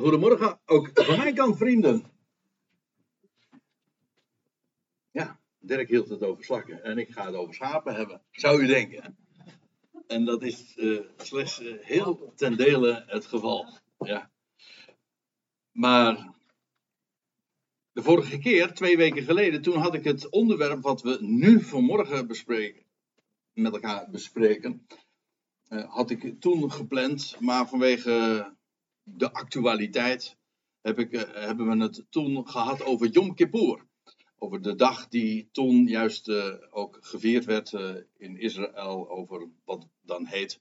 goedemorgen, ook van mijn kant, vrienden. Ja, Dirk hield het over slakken en ik ga het over schapen hebben, zou u denken. En dat is uh, slechts uh, heel ten dele het geval. Ja. Maar de vorige keer, twee weken geleden, toen had ik het onderwerp wat we nu vanmorgen bespreken, met elkaar bespreken, uh, had ik toen gepland, maar vanwege de actualiteit heb ik, uh, hebben we het toen gehad over Yom Kippur. Over de dag die toen juist uh, ook gevierd werd in Israël, over wat dan heet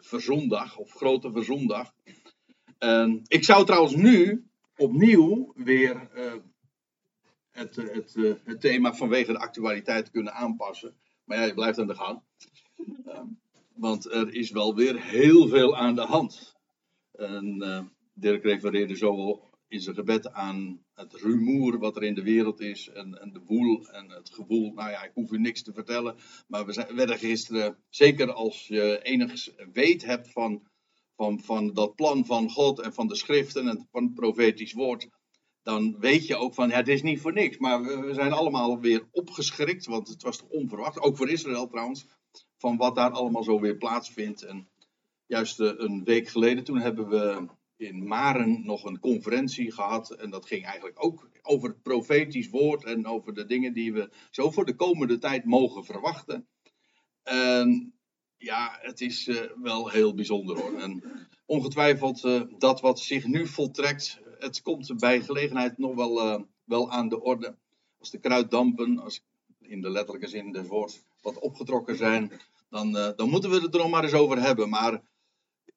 Verzondag of Grote Verzondag. ik zou trouwens nu opnieuw weer het, het, het, thema vanwege de actualiteit kunnen aanpassen. Maar ja, je blijft aan de gang. want er is wel weer heel veel aan de hand. En uh, Dirk refereerde zo in zijn gebed aan het rumoer wat er in de wereld is. En, en de woel en het gewoel. Nou ja, ik hoef u niks te vertellen. Maar we zijn, werden gisteren, zeker als je enig weet hebt van, van, van dat plan van God en van de schriften en van het profetisch woord. Dan weet je ook van, ja, het is niet voor niks. Maar we, we zijn allemaal weer opgeschrikt, want het was toch onverwacht. Ook voor Israël trouwens. Van wat daar allemaal zo weer plaatsvindt. En juist eh, een week geleden, toen hebben we in Maren nog een conferentie gehad. En dat ging eigenlijk ook over het profetisch woord en over de dingen die we zo voor de komende tijd mogen verwachten. En ja, het is uh, wel heel bijzonder hoor. En ongetwijfeld uh, dat wat zich nu voltrekt, het komt bij gelegenheid nog wel, wel aan de orde. Als de kruiddampen, als in de letterlijke zin des woords, wat opgetrokken zijn, dan, dan moeten we het er nog maar eens over hebben. Maar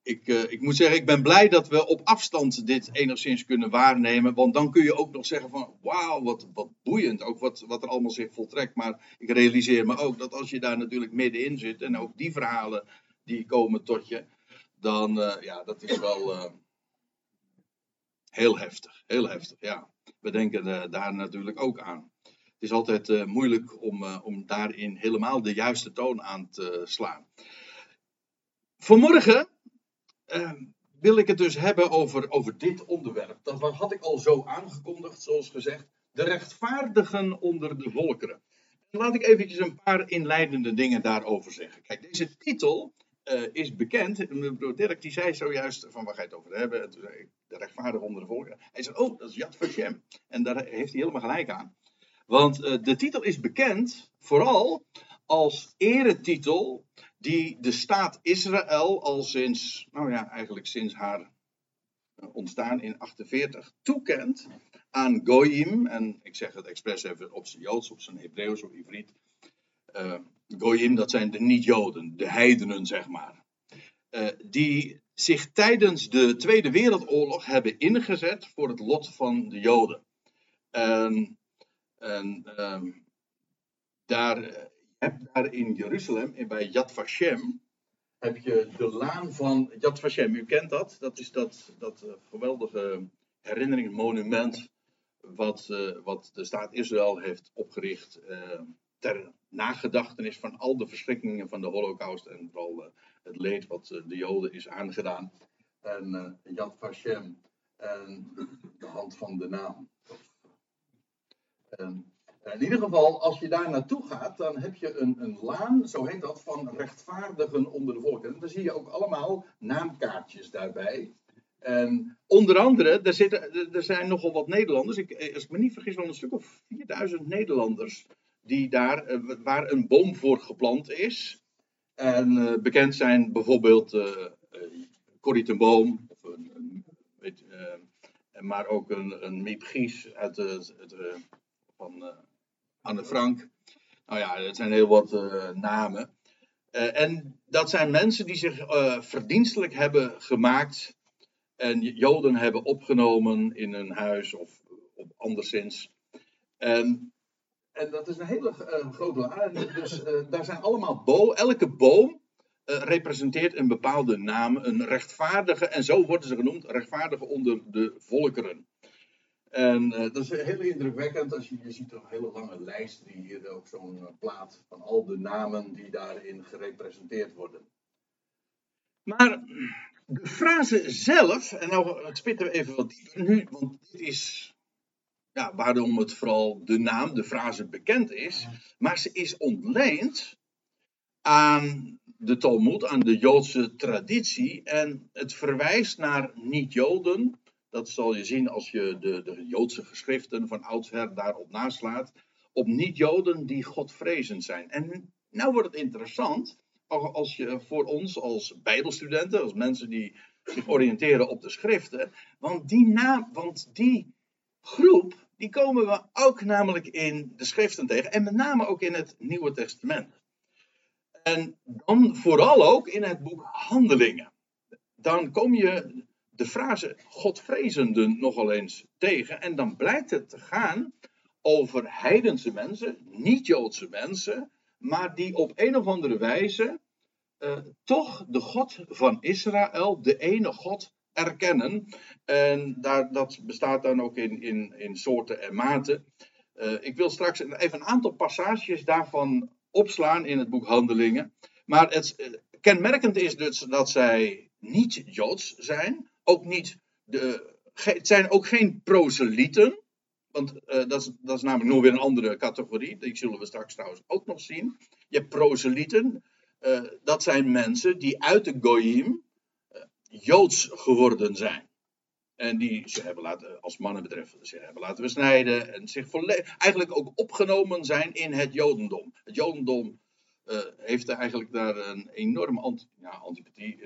ik, uh, ik moet zeggen, ik ben blij dat we op afstand dit enigszins kunnen waarnemen. Want dan kun je ook nog zeggen van, wauw, wat, wat boeiend. Ook wat, wat er allemaal zich voltrekt. Maar ik realiseer me ook dat als je daar natuurlijk middenin zit. En ook die verhalen die komen tot je. Dan, uh, ja, dat is wel uh, heel heftig. Heel heftig, ja. We denken daar natuurlijk ook aan. Het is altijd moeilijk om, om daarin helemaal de juiste toon aan te slaan. Vanmorgen uh, wil ik het dus hebben over, over dit onderwerp. Dat had ik al zo aangekondigd, zoals gezegd. De rechtvaardigen onder de volkeren. Laat ik eventjes een paar inleidende dingen daarover zeggen. Kijk, deze titel uh, is bekend. Mevrouw Dirk die zei zojuist van waar ga je het over hebben. De rechtvaardigen onder de volkeren. Hij zei, oh, dat is Yad Vashem. En daar heeft hij helemaal gelijk aan. Want uh, de titel is bekend vooral als eretitel die de staat Israël al sinds, nou ja, eigenlijk sinds haar eh, ontstaan in 48 toekent aan Goyim, en ik zeg het expres even op zijn Joods, op zijn Hebreeuws of Ivriet. Uh, Goyim, dat zijn de niet-Joden, de heidenen, zeg maar. Uh, die zich tijdens de Tweede Wereldoorlog hebben ingezet voor het lot van de Joden. En, en um, daar hebt daar in Jeruzalem, bij Yad Vashem, heb je de laan van Yad Vashem. U kent dat, dat is dat, dat uh, geweldige herinneringsmonument wat, uh, wat de staat Israël heeft opgericht uh, ter nagedachtenis van al de verschrikkingen van de holocaust en vooral het leed wat de Joden is aangedaan. En Yad Vashem en de hand van de naam. En in ieder geval, als je daar naartoe gaat, dan heb je een, een laan, zo heet dat, van rechtvaardigen onder de volken. En dan zie je ook allemaal naamkaartjes daarbij. En onder andere, er, zitten, er zijn nogal wat Nederlanders, ik, als ik me niet vergis, wel een stuk of 4000 Nederlanders, die daar, eh, waar een boom voor geplant is. En uh, bekend zijn bijvoorbeeld uh, Corrie ten Boom, of een, een, weet, uh, maar ook een, een Miep Gies uit het, het, van Anne Frank. Nou ja, dat zijn heel wat uh, namen. Uh, en dat zijn mensen die zich uh, verdienstelijk hebben gemaakt en Joden hebben opgenomen in hun huis of, anderszins. En, en dat is een hele grote laan. Dus daar zijn allemaal bomen. Elke boom representeert een bepaalde naam, een rechtvaardige, en zo worden ze genoemd, rechtvaardige onder de volkeren. En uh, dat is heel indrukwekkend als je, je ziet een hele lange lijst die hier ook zo'n uh, plaat van al de namen die daarin gerepresenteerd worden. Maar de frase zelf, en nou spitten we even wat dieper nu, want dit is ja, waarom het vooral de naam, de frase bekend is, maar ze is ontleend aan de Talmud, aan de Joodse traditie, en het verwijst naar niet-Joden. Dat zal je zien als je de, de Joodse geschriften van oudsher daarop naslaat. Op niet-Joden die godvrezend zijn. En nou wordt het interessant, als je voor ons als Bijbelstudenten, als mensen die zich oriënteren op de schriften, want die, naam, want die groep, die komen we ook namelijk in de schriften tegen, en met name ook in het Nieuwe Testament. En dan vooral ook in het boek Handelingen. Dan kom je de frase Godvrezenden nogal eens tegen, en dan blijkt het te gaan over heidense mensen, niet-Joodse mensen, maar die op een of andere wijze uh, toch de God van Israël, de ene God, erkennen. En daar, dat bestaat dan ook in, in, in soorten en maten. Uh, ik wil straks even een aantal passages daarvan opslaan in het boek Handelingen. Maar het uh, kenmerkend is dus dat zij niet Joods zijn, ook niet de, het zijn ook geen proselieten. Want uh, dat, is, dat is namelijk nog weer een andere categorie. Die zullen we straks trouwens ook nog zien. Je hebt proselieten. Uh, dat zijn mensen die uit de Goyim uh, Joods geworden zijn. En die ze hebben laten, als mannen betreffen, ze hebben laten besnijden. En zich eigenlijk ook opgenomen zijn in het Jodendom. Het Jodendom heeft eigenlijk daar een enorme anti, ja, antipathie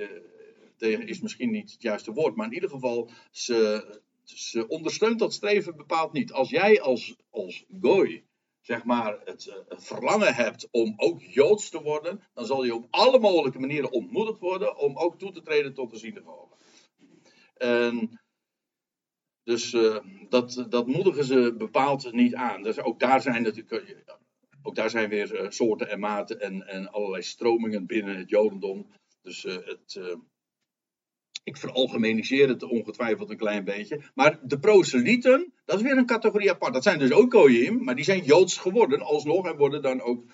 tegen, is misschien niet het juiste woord. Maar in ieder geval, ze, ze ondersteunt dat streven bepaald niet. Als jij als, als gooi, zeg maar, het, uh, verlangen hebt om ook joods te worden, dan zal je op alle mogelijke manieren ontmoedigd worden om ook toe te treden tot de synagoge. En dus uh, dat, dat moedigen ze bepaald niet aan. Dus ook daar zijn natuurlijk. Ook daar zijn weer soorten en maten en, en allerlei stromingen binnen het Jodendom. Dus het, ik veralgemeniseer het ongetwijfeld een klein beetje. Maar de proselieten, dat is weer een categorie apart. Dat zijn dus ook Goyim, maar die zijn Joods geworden alsnog. En worden dan ook,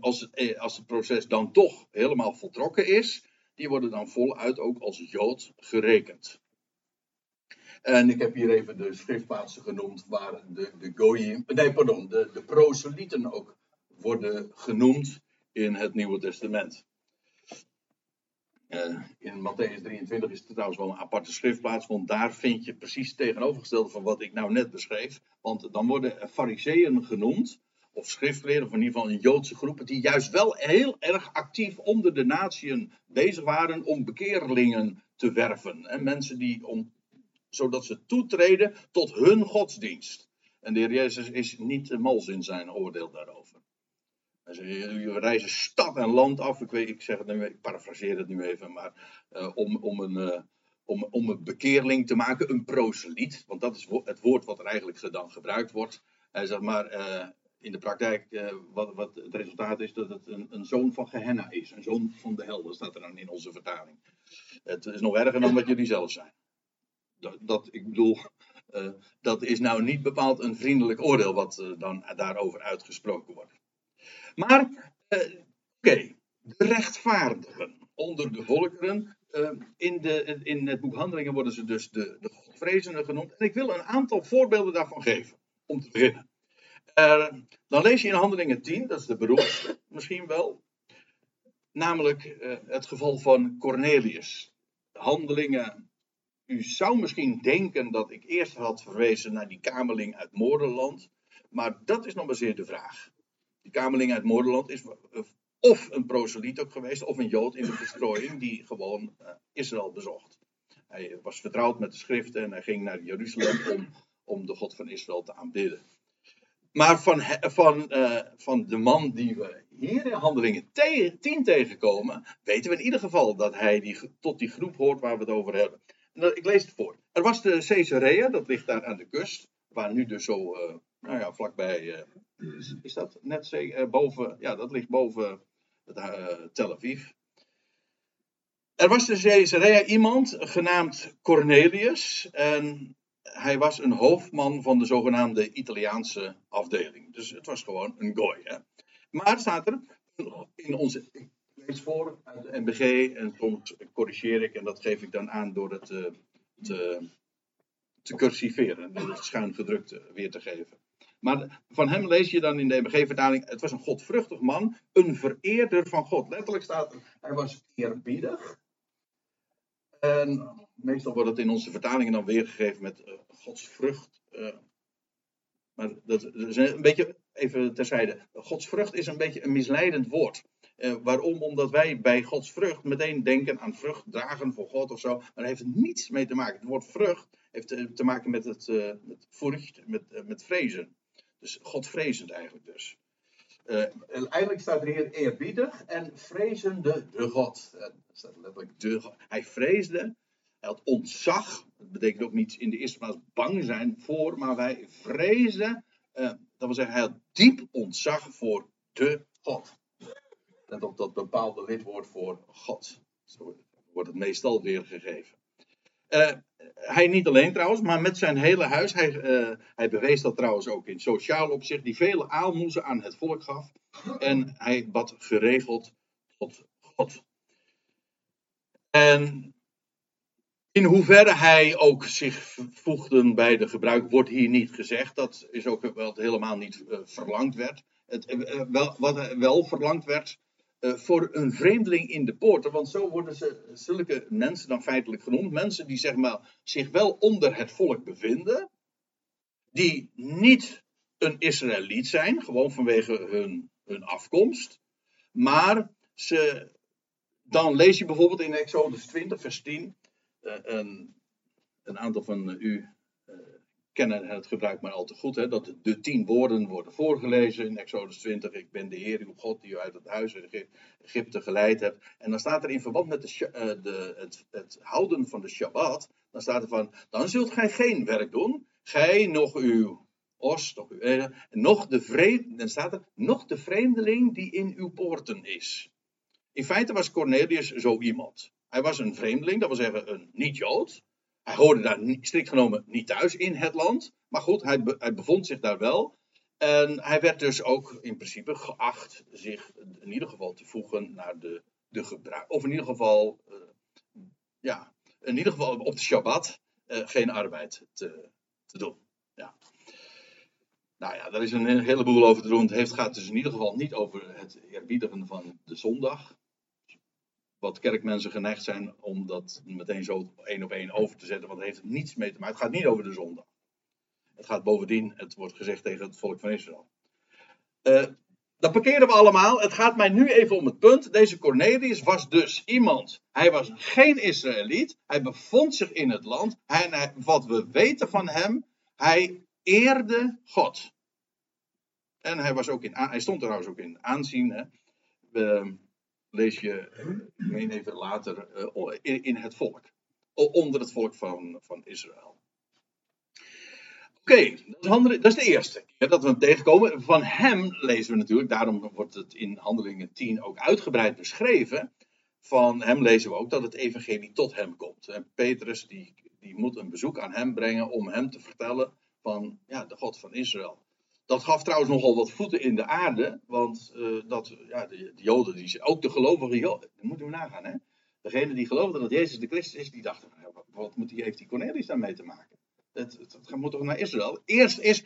als het, eh, als het proces dan toch helemaal voltrokken is, die worden dan voluit ook als Jood gerekend. En ik heb hier even de schriftplaatsen genoemd waar de, de Goyim, nee pardon, de, de proselieten ook worden genoemd in het Nieuwe Testament. Uh, in Matthäus 23 is het trouwens wel een aparte schriftplaats, want daar vind je precies het tegenovergestelde van wat ik nou net beschreef. Want dan worden fariseeën genoemd, of schriftleerden, of in ieder geval een Joodse groepen, die juist wel heel erg actief onder de natieën bezig waren om bekeerlingen te werven. En mensen die, om, zodat ze toetreden tot hun godsdienst. En de heer Jezus is niet mals in zijn oordeel daarover. Je reizen stad en land af. Ik, weet, ik, zeg het nu, ik parafraseer het nu even, maar uh, om, om, een, uh, om, om een bekeerling te maken, een proseliet. Want dat is het woord wat er eigenlijk dan gebruikt wordt. Uh, zeg maar, in de praktijk, wat, wat het resultaat is dat het een, een zoon van Gehenna is. Een zoon van de hel, dat staat er dan in onze vertaling. Het is nog erger dan wat jullie zelf zijn. Dat, dat ik bedoel, dat is nou niet bepaald een vriendelijk oordeel wat dan daarover uitgesproken wordt. Maar, uh, oké, de rechtvaardigen onder de volkeren. Uh, in, de, in het boek Handelingen worden ze dus de, de godvrezenden genoemd. En ik wil een aantal voorbeelden daarvan geven, om te beginnen. Uh, dan lees je in Handelingen 10, dat is de beroemdste misschien wel. Namelijk het geval van Cornelius. Handelingen u zou misschien denken dat ik eerst had verwezen naar die kamerling uit Moordenland. Maar dat is nog maar zeer de vraag. Die kamerling uit Moordeland is of een proseliet ook geweest, of een jood in de verstrooiing die gewoon uh, Israël bezocht. Hij was vertrouwd met de schriften en hij ging naar Jeruzalem om, om de God van Israël te aanbidden. Maar van, van, uh, van de man die we hier in handelingen 10 tegenkomen, weten we in ieder geval dat hij die, tot die groep hoort waar we het over hebben. ik lees het voor. Er was de Caesarea, dat ligt daar aan de kust, waar nu dus zo, uh, nou ja, vlakbij is, is dat net zeker boven, ja, dat ligt boven het, uh, Tel Aviv. Er was in Caesarea iemand genaamd Cornelius en hij was een hoofdman van de zogenaamde Italiaanse afdeling. Dus het was gewoon een gooi. Maar staat er, in onze lees voor uit de NBG en soms corrigeer ik en dat geef ik dan aan door het te, te, cursiveren, door het schuin gedrukt weer te geven. Maar van hem lees je dan in de NBG-vertaling, het was een godvruchtig man, een vereerder van God. Letterlijk staat er, hij was eerbiedig. En meestal wordt het in onze vertalingen dan weergegeven met uh, godsvrucht. Uh, maar dat, is een beetje, even terzijde, godsvrucht is een beetje een misleidend woord. Uh, waarom? Omdat wij bij Gods vrucht meteen denken aan vrucht dragen voor God of zo. Maar daar heeft niets mee te maken. Het woord vrucht heeft te maken met het uh, met vrucht, met, met vrezen. Dus godvrezend eigenlijk dus. eigenlijk staat er hier eerbiedig en vrezende de God. Er staat letterlijk de God. Hij vreesde, hij had ontzag. Dat betekent ook niet in de eerste plaats bang zijn voor, maar wij vrezen. dat wil zeggen, hij had diep ontzag voor de God. Let op dat bepaalde lidwoord voor God. Zo wordt het meestal weergegeven. Uh, hij niet alleen trouwens, maar met zijn hele huis. Hij, uh, hij bewees dat trouwens ook in sociaal opzicht. Die vele aalmoezen aan het volk gaf. En hij bad geregeld tot God. En in hoeverre hij ook zich voegde bij de gebruik, wordt hier niet gezegd. Dat is ook wat helemaal niet uh, verlangd werd. Het, wel, wat wel verlangd werd, voor een vreemdeling in de poorten. Want zo worden ze, zulke mensen dan feitelijk genoemd. Mensen die zeg maar, zich wel onder het volk bevinden. Die niet een Israëliet zijn, gewoon vanwege hun, afkomst. Maar ze, dan lees je bijvoorbeeld in Exodus 20, vers 10. Uh, een, een aantal van u kennen het gebruik maar al te goed, hè, dat de tien woorden worden voorgelezen in Exodus 20. Ik ben de Heer, uw God, die u uit het huis Egypte geleid hebt. En dan staat er in verband met de, uh, de, het, het, houden van de Shabbat, dan staat er van, dan zult gij geen werk doen, gij nog uw os, nog, uw, eh, nog de vreemd, dan staat er, nog de vreemdeling die in uw poorten is. In feite was Cornelius zo iemand. Hij was een vreemdeling, dat wil zeggen een niet-Jood. Hij hoorde daar strikt genomen niet thuis in het land. Maar goed, hij, hij bevond zich daar wel. En hij werd dus ook in principe geacht zich in ieder geval te voegen naar de, de gebruik. Of in ieder geval, uh, ja, in ieder geval op de Shabbat uh, geen arbeid te, te doen. Ja. Nou ja, daar is een heleboel over te doen. Het gaat dus in ieder geval niet over het eerbiedigen van de zondag wat kerkmensen geneigd zijn om dat meteen zo één op één over te zetten, want het heeft niets mee te maken. Het gaat niet over de zondag. Het gaat bovendien, het wordt gezegd tegen het volk van Israël. Uh, dat parkeren we allemaal. Het gaat mij nu even om het punt. Deze Cornelius was dus iemand. Hij was geen Israëliet. Hij bevond zich in het land. Wat we weten van hem, hij eerde God. En hij, was ook in, hij stond trouwens ook in aanzien. Hè. Lees je, ik meen even later, uh, in, het volk. Onder het volk van, van Israël. Oké, dat, is de eerste keer dat we hem tegenkomen. Van hem lezen we natuurlijk, daarom wordt het in Handelingen 10 ook uitgebreid beschreven. Van hem lezen we ook dat het evangelie tot hem komt. En Petrus die, die moet een bezoek aan hem brengen om hem te vertellen van ja, de God van Israël. Dat gaf trouwens nogal wat voeten in de aarde, want uh, dat, ja, de, de, Joden, die, ook de gelovige Joden, dat moeten we nagaan, hè? Degene die geloofden dat Jezus de Christus is, die dachten, wat, wat moet die, heeft die Cornelius daarmee te maken? Het, het, moet toch naar Israël? Eerst is,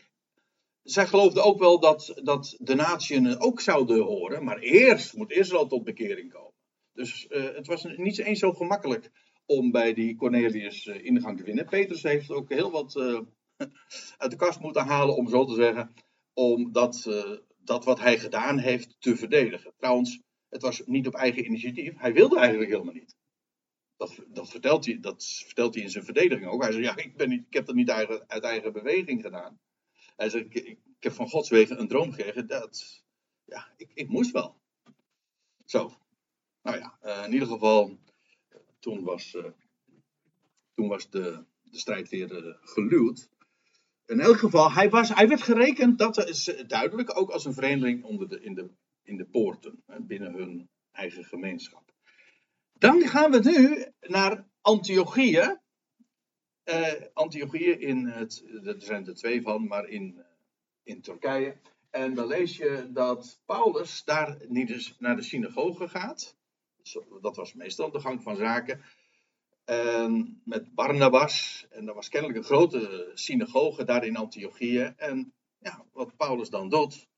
zij geloofden ook wel dat, dat de natieën ook zouden horen, maar eerst moet Israël tot bekering komen. Dus uh, het was niet eens zo gemakkelijk om bij die Cornelius uh, ingang te winnen. Petrus heeft ook heel wat uit de kast moeten halen, om zo te zeggen om dat, uh, dat wat hij gedaan heeft te verdedigen. Trouwens, het was niet op eigen initiatief. Hij wilde eigenlijk helemaal niet. Dat, dat, vertelt, hij, dat vertelt hij in zijn verdediging ook. Hij zei, ja, ik, ben niet, ik heb dat niet eigen, uit eigen beweging gedaan. Hij zei, ik, ik, heb van Gods wegen een droom gekregen. Dat, ja, ik, ik moest wel. Zo. Nou ja, uh, in ieder geval, toen was, uh, toen was de, de strijd weer geluwd in elk geval, hij, was, hij werd gerekend, dat is duidelijk, ook als een vreemdeling onder de, in, de, in de poorten, binnen hun eigen gemeenschap. Dan gaan we nu naar Antiochië. Uh, Antiochië in het, er zijn er twee van, maar in, in Turkije. En dan lees je dat Paulus daar niet eens naar de synagoge gaat. dat was meestal de gang van zaken. En met Barnabas. En dat was kennelijk een grote synagoge daar in Antiochië. En ja, wat Paulus dan doet,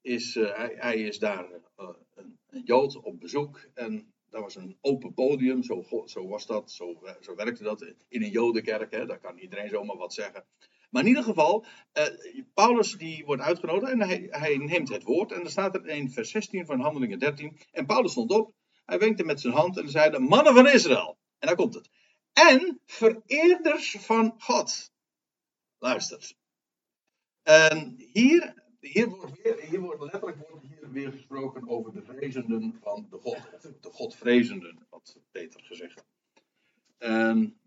is uh, hij, is daar uh, een, een, Jood op bezoek. En dat was een open podium, zo, zo was dat, zo, zo werkte dat in een Jodenkerk. Hè, daar kan iedereen zomaar wat zeggen. Maar in ieder geval, Paulus die wordt uitgenodigd en hij, hij neemt het woord. En dan staat er in vers 16 van Handelingen 13. En Paulus stond op, hij wenkte met zijn hand en zei: Mannen van Israël. En daar komt het. En vereerders van God. Luister. En hier, hier, wordt, weer, hier wordt letterlijk hier weer gesproken over de vrezenden van de God. De Godvrezenden, wat beter gezegd. En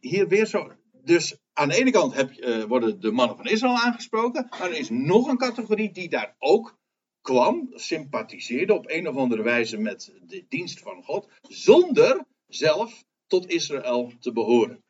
hier weer zo. Dus aan de ene kant heb, uh, worden de mannen van Israël aangesproken. Maar er is nog een categorie die daar ook kwam, sympathiseerde op een of andere wijze met de dienst van God. Zonder zelf tot Israël te behoren.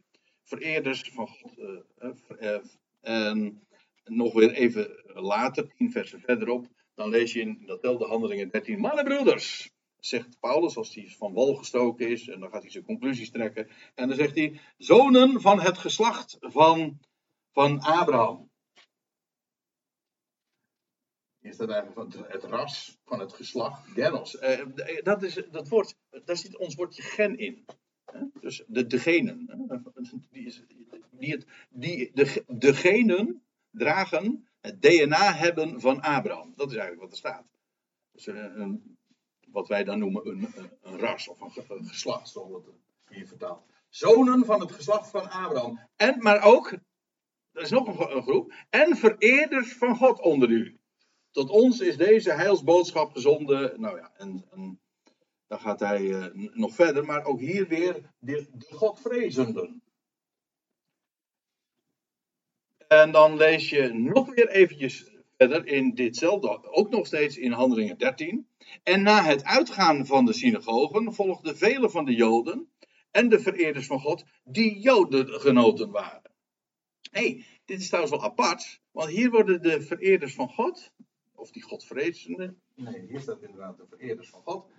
Vereerders van God. Uh, uh, en nog weer even later, tien versen verderop, dan lees je in datzelfde handelingen 13. Mannen broeders, zegt Paulus als hij van wal gestoken is. En dan gaat hij zijn conclusies trekken. En dan zegt hij, zonen van het geslacht van, van Abraham. Is dat eigenlijk het, het ras van het geslacht Genos. Eh, dat, is, dat woord, daar zit ons woordje gen in. Dus de, degenen. Die, is, die, het, die de, degenen dragen het DNA hebben van Abraham. Dat is eigenlijk wat er staat. Dus een, wat wij dan noemen een, een ras of een, geslacht, zoals het hier. Zonen van het geslacht van Abraham. En, maar ook, er is nog een groep, en vereerders van God onder u. Tot ons is deze heilsboodschap gezonden. Nou ja, en, en dan gaat hij uh, nog verder, maar ook hier weer de, de Godvrezenden. En dan lees je nog weer eventjes verder in ditzelfde, ook nog steeds in Handelingen 13. En na het uitgaan van de synagogen volgden vele van de Joden en de vereerders van God, die Jodengenoten waren. Hey, dit is trouwens wel apart, want hier worden de vereerders van God, of die Godvrezenden, nee, hier staat inderdaad de vereerders van God,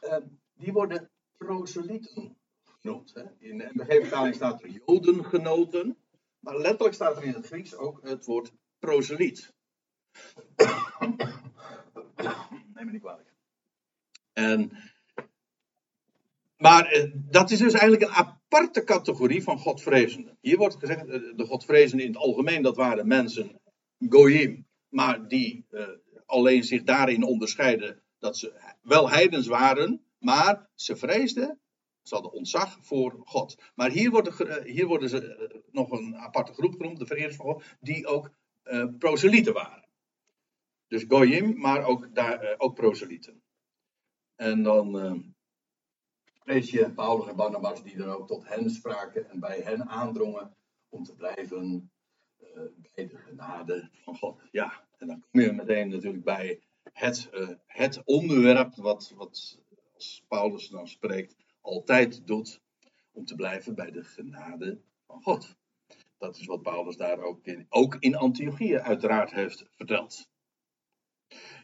uh, die worden proselyten genoemd. Hè? In de MBG-vertaling staat er Jodengenoten, maar letterlijk staat er in het Grieks ook het woord proseliet. Neem me niet kwalijk. En, maar eh, dat is dus eigenlijk een aparte categorie van godvrezenden. Hier wordt gezegd, eh, de godvrezenden in het algemeen, dat waren mensen, goyim, maar die uh, alleen zich daarin onderscheiden dat ze wel heidens waren, maar ze vreesden, ze hadden ontzag voor God. Maar hier worden, hier worden ze nog een aparte groep genoemd, de vereerders van God, die ook uh, proselieten waren. Dus goyim, maar ook, daar, ook proselieten. En dan lees je Paulus en Barnabas die dan ook tot hen spraken en bij hen aandrongen om te blijven bij de genade van God. Ja, en dan kom je meteen natuurlijk bij het, het onderwerp wat, wat als Paulus dan spreekt altijd doet om te blijven bij de genade van God. Dat is wat Paulus daar ook in, ook in Antiochië uiteraard heeft verteld.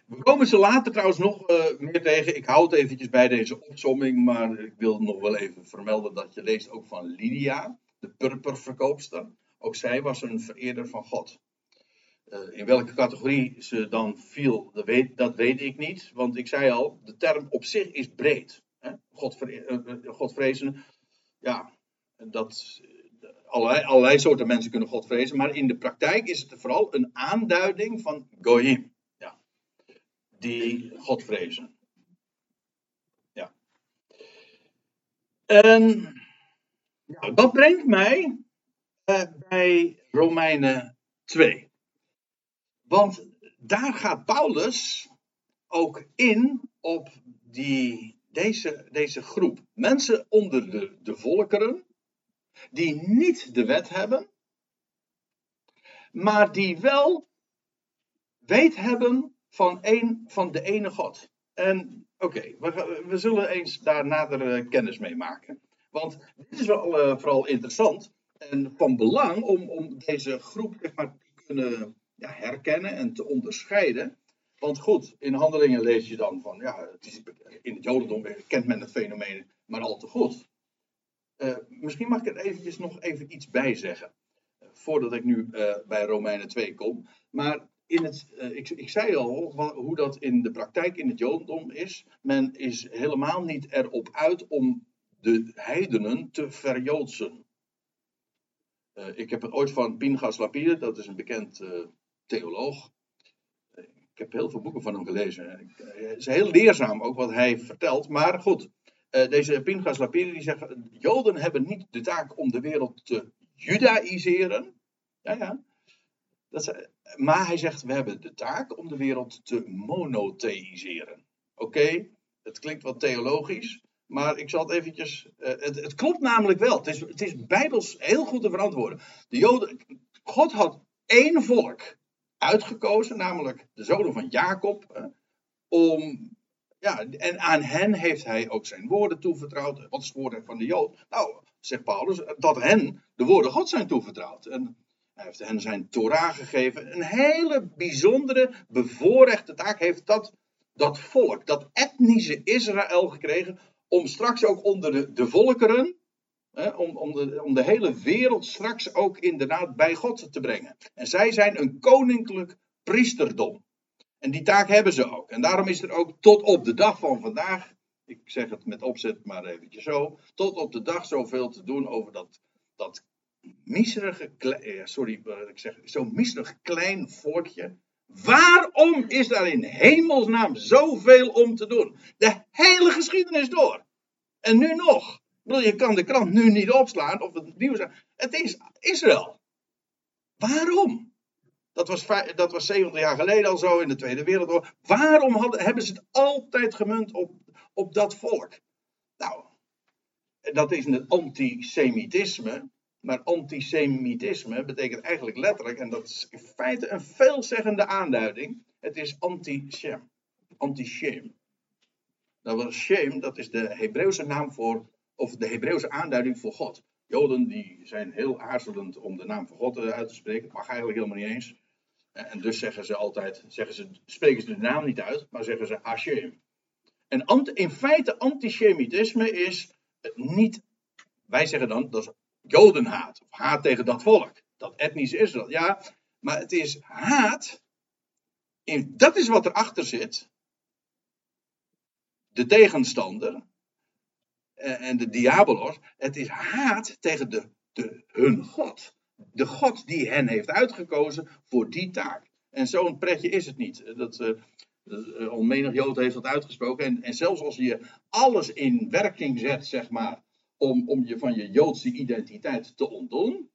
We komen ze later trouwens nog uh, meer tegen. Ik houd eventjes bij deze opsomming, maar ik wil nog wel even vermelden dat je leest ook van Lydia, de purperverkoopster. Ook zij was een vereerder van God. Uh, in welke categorie ze dan viel, dat weet, dat weet, ik niet. Want ik zei al, de term op zich is breed. Hè? Godvre uh, Godvrezen, ja, dat, allerlei, allerlei soorten mensen kunnen God vrezen. Maar in de praktijk is het vooral een aanduiding van Goyim die God vrezen. Ja. En nou, dat brengt mij bij Romeinen 2. Want daar gaat Paulus ook in op die, deze, deze groep. Mensen onder de, de volkeren, die niet de wet hebben, maar die wel weet hebben van, een, van de ene God. En oké, we, we, zullen eens daar nader kennis mee maken. Want dit is wel uh, vooral interessant en van belang om, om deze groep te kunnen ja, herkennen en te onderscheiden. Want goed, in handelingen lees je dan van, ja, het is, in het Jodendom kent men het fenomeen maar al te goed. Uh, misschien mag ik er eventjes nog even iets bij zeggen. voordat ik nu uh, bij Romeinen 2 kom. Maar in het, ik, ik, zei al hoe dat in de praktijk in het Jodendom is. Men is helemaal niet erop uit om de heidenen te verjoodsen. Ik heb het ooit van Pinchas Lapide, dat is een bekend theoloog. Ik heb heel veel boeken van hem gelezen. Het is heel leerzaam ook wat hij vertelt. Maar goed, deze Pinchas Lapide die zegt, Joden hebben niet de taak om de wereld te judaïseren. Ja, ja. Dat maar hij zegt, we hebben de taak om de wereld te monotheïseren. Oké, het klinkt wat theologisch, maar ik zal het eventjes... Uh, het, het, klopt namelijk wel. Het is, het is bijbels heel goed te verantwoorden. De Joden, God had één volk uitgekozen, namelijk de zonen van Jacob, om ja, en aan hen heeft hij ook zijn woorden toevertrouwd. Wat is het woord van de Jood? Nou, zegt Paulus, dat hen de woorden God zijn toevertrouwd. En hij heeft hen zijn Torah gegeven. Een hele bijzondere, bevoorrechte taak heeft dat, dat volk, dat etnische Israël gekregen. Om straks ook onder de, volkeren, om, om, de, om de hele wereld straks ook inderdaad bij God te brengen. En zij zijn een koninklijk priesterdom. En die taak hebben ze ook. En daarom is er ook tot op de dag van vandaag, ik zeg het met opzet maar eventjes zo, tot op de dag zoveel te doen over dat, dat miserige, eh, sorry, ik zeg, zo'n miserig klein volkje. Waarom is daar in hemelsnaam zoveel om te doen? De hele geschiedenis door. En nu nog. Je kan de krant nu niet opslaan of het nieuws. Het is Israël. Waarom? Dat was, dat was 70 jaar geleden al zo in de Tweede Wereldoorlog. Waarom hadden, hebben ze het altijd gemunt op, op dat volk? Nou, dat is een antisemitisme. Maar antisemitisme betekent eigenlijk letterlijk, en dat is in feite een veelzeggende aanduiding. Het is anti-shem. Anti-shem. Dat was shame, dat is de Hebreeuwse naam voor, of de Hebreeuwse aanduiding voor God. Joden die zijn heel aarzelend om de naam van God eh, uit te spreken. Mag eigenlijk helemaal niet eens. En dus zeggen ze altijd, zeggen ze, spreken ze de naam niet uit, maar zeggen ze Hashem. En in feite antisemitisme is niet, wij zeggen dan, dat is jodenhaat, of haat tegen dat volk, dat etnisch Israël. Ja, maar het is haat, dat is wat erachter zit. De tegenstander eh, en de diabolos, het is haat tegen de, de, hun God de God die hen heeft uitgekozen voor die taak. En zo'n pretje is het niet. Dat, uh, uh, Jood heeft dat uitgesproken. En, en zelfs als je alles in werking zet, zeg maar, om, om je van je Joodse identiteit te ontdoen,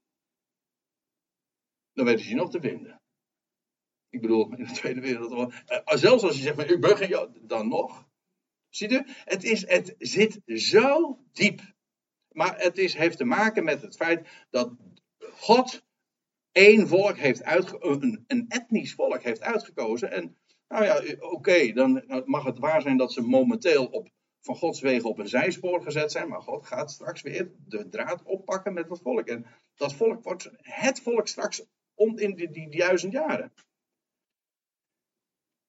dan weten ze je nog te vinden. Ik bedoel, in de Tweede Wereldoorlog. Uh, zelfs als je zegt, maar, ik ben geen Jood, dan nog. Ziet u? Het, is, het zit zo diep. Maar het is, heeft te maken met het feit dat God één volk heeft uitgekozen, een, etnisch volk heeft uitgekozen. En nou ja, oké, dan mag het waar zijn dat ze momenteel op, van Gods wegen op een zijspoor gezet zijn. Maar God gaat straks weer de draad oppakken met dat volk. En dat volk wordt het volk straks om in die, die duizend jaren.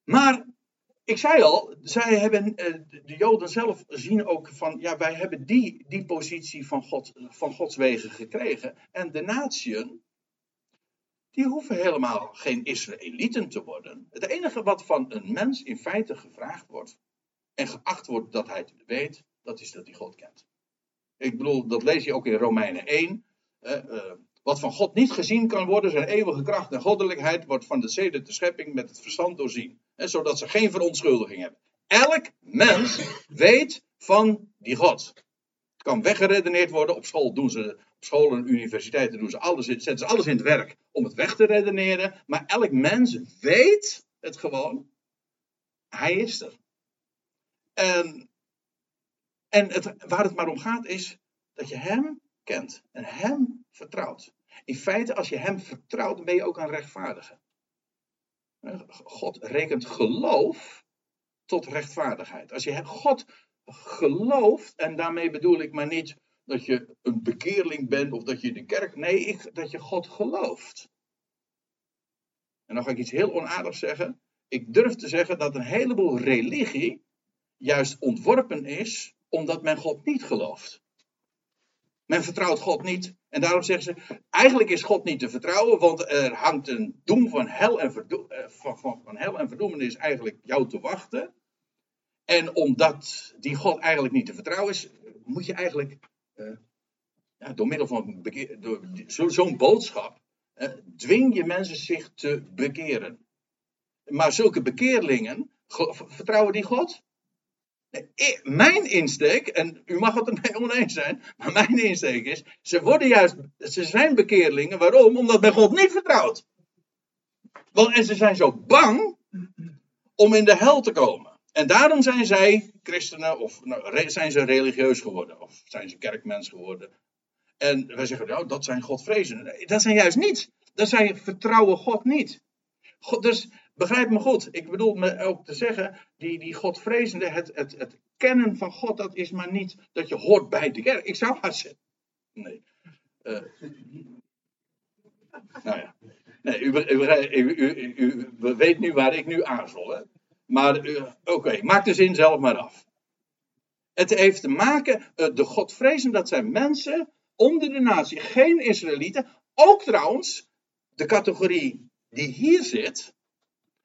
Maar ik zei al, zij hebben, eh, de Joden zelf zien ook van, ja, wij hebben die, die positie van, God, van Gods wegen gekregen. En de natieën, die hoeven helemaal geen Israëlieten te worden. Het enige wat van een mens in feite gevraagd wordt, en geacht wordt dat hij het weet, dat is dat hij God kent. Ik bedoel, dat lees je ook in Romeinen 1. Uh, wat van God niet gezien kan worden, zijn eeuwige kracht en goddelijkheid, wordt van de zeden de schepping met het verstand doorzien. Zodat ze geen verontschuldiging hebben. Elk mens weet van die God. Het kan weggeredeneerd worden. Op school doen ze, op school en universiteiten doen ze alles, zetten ze alles in het werk om het weg te redeneren. Maar elk mens weet het gewoon. Hij is er. En, en het, waar het maar om gaat is dat je hem kent en hem vertrouwt. In feite, als je hem vertrouwt, ben je ook een rechtvaardige. God rekent geloof tot rechtvaardigheid. Als je God gelooft, en daarmee bedoel ik maar niet dat je een bekeerling bent of dat je de kerk. Nee, ik, dat je God gelooft. En dan ga ik iets heel onaardigs zeggen. ik durf te zeggen dat een heleboel religie juist ontworpen is omdat men God niet gelooft. Men vertrouwt God niet. En daarom zeggen ze, eigenlijk is God niet te vertrouwen, want er hangt een doem van hel en, verdo eh, van, van, van hel en eigenlijk jou te wachten. En omdat die God eigenlijk niet te vertrouwen is, moet je eigenlijk uh, ja, door middel van zo'n boodschap, uh, dwing je mensen zich te bekeren. Maar zulke bekeerlingen, vertrouwen die God? Mijn insteek, en u mag het ermee oneens zijn, maar mijn insteek is, ze worden juist, ze zijn bekeerlingen, waarom? Omdat men God niet vertrouwt. Want, en ze zijn zo bang om in de hel te komen. En daarom zijn zij christenen, of nou, zijn ze religieus geworden, of zijn ze kerkmens geworden. En wij zeggen, nou, dat zijn Godvrezenden. dat zijn juist niet. Dat zijn vertrouwen God niet. God, dus Begrijp me goed. Ik bedoel me ook te zeggen, die, die Godvrezende, het, het, het kennen van God, dat is maar niet dat je hoort bij de kerk. Ik zou haar zeggen. Nee. Uh, nou ja. Nee, u, u, weet nu waar ik nu aarzel. Hè? Maar uh, oké, maak de zin zelf maar af. Het heeft te maken, uh, de Godvrezenden, dat zijn mensen onder de natie, geen Israëlieten. Ook trouwens, de categorie die hier zit,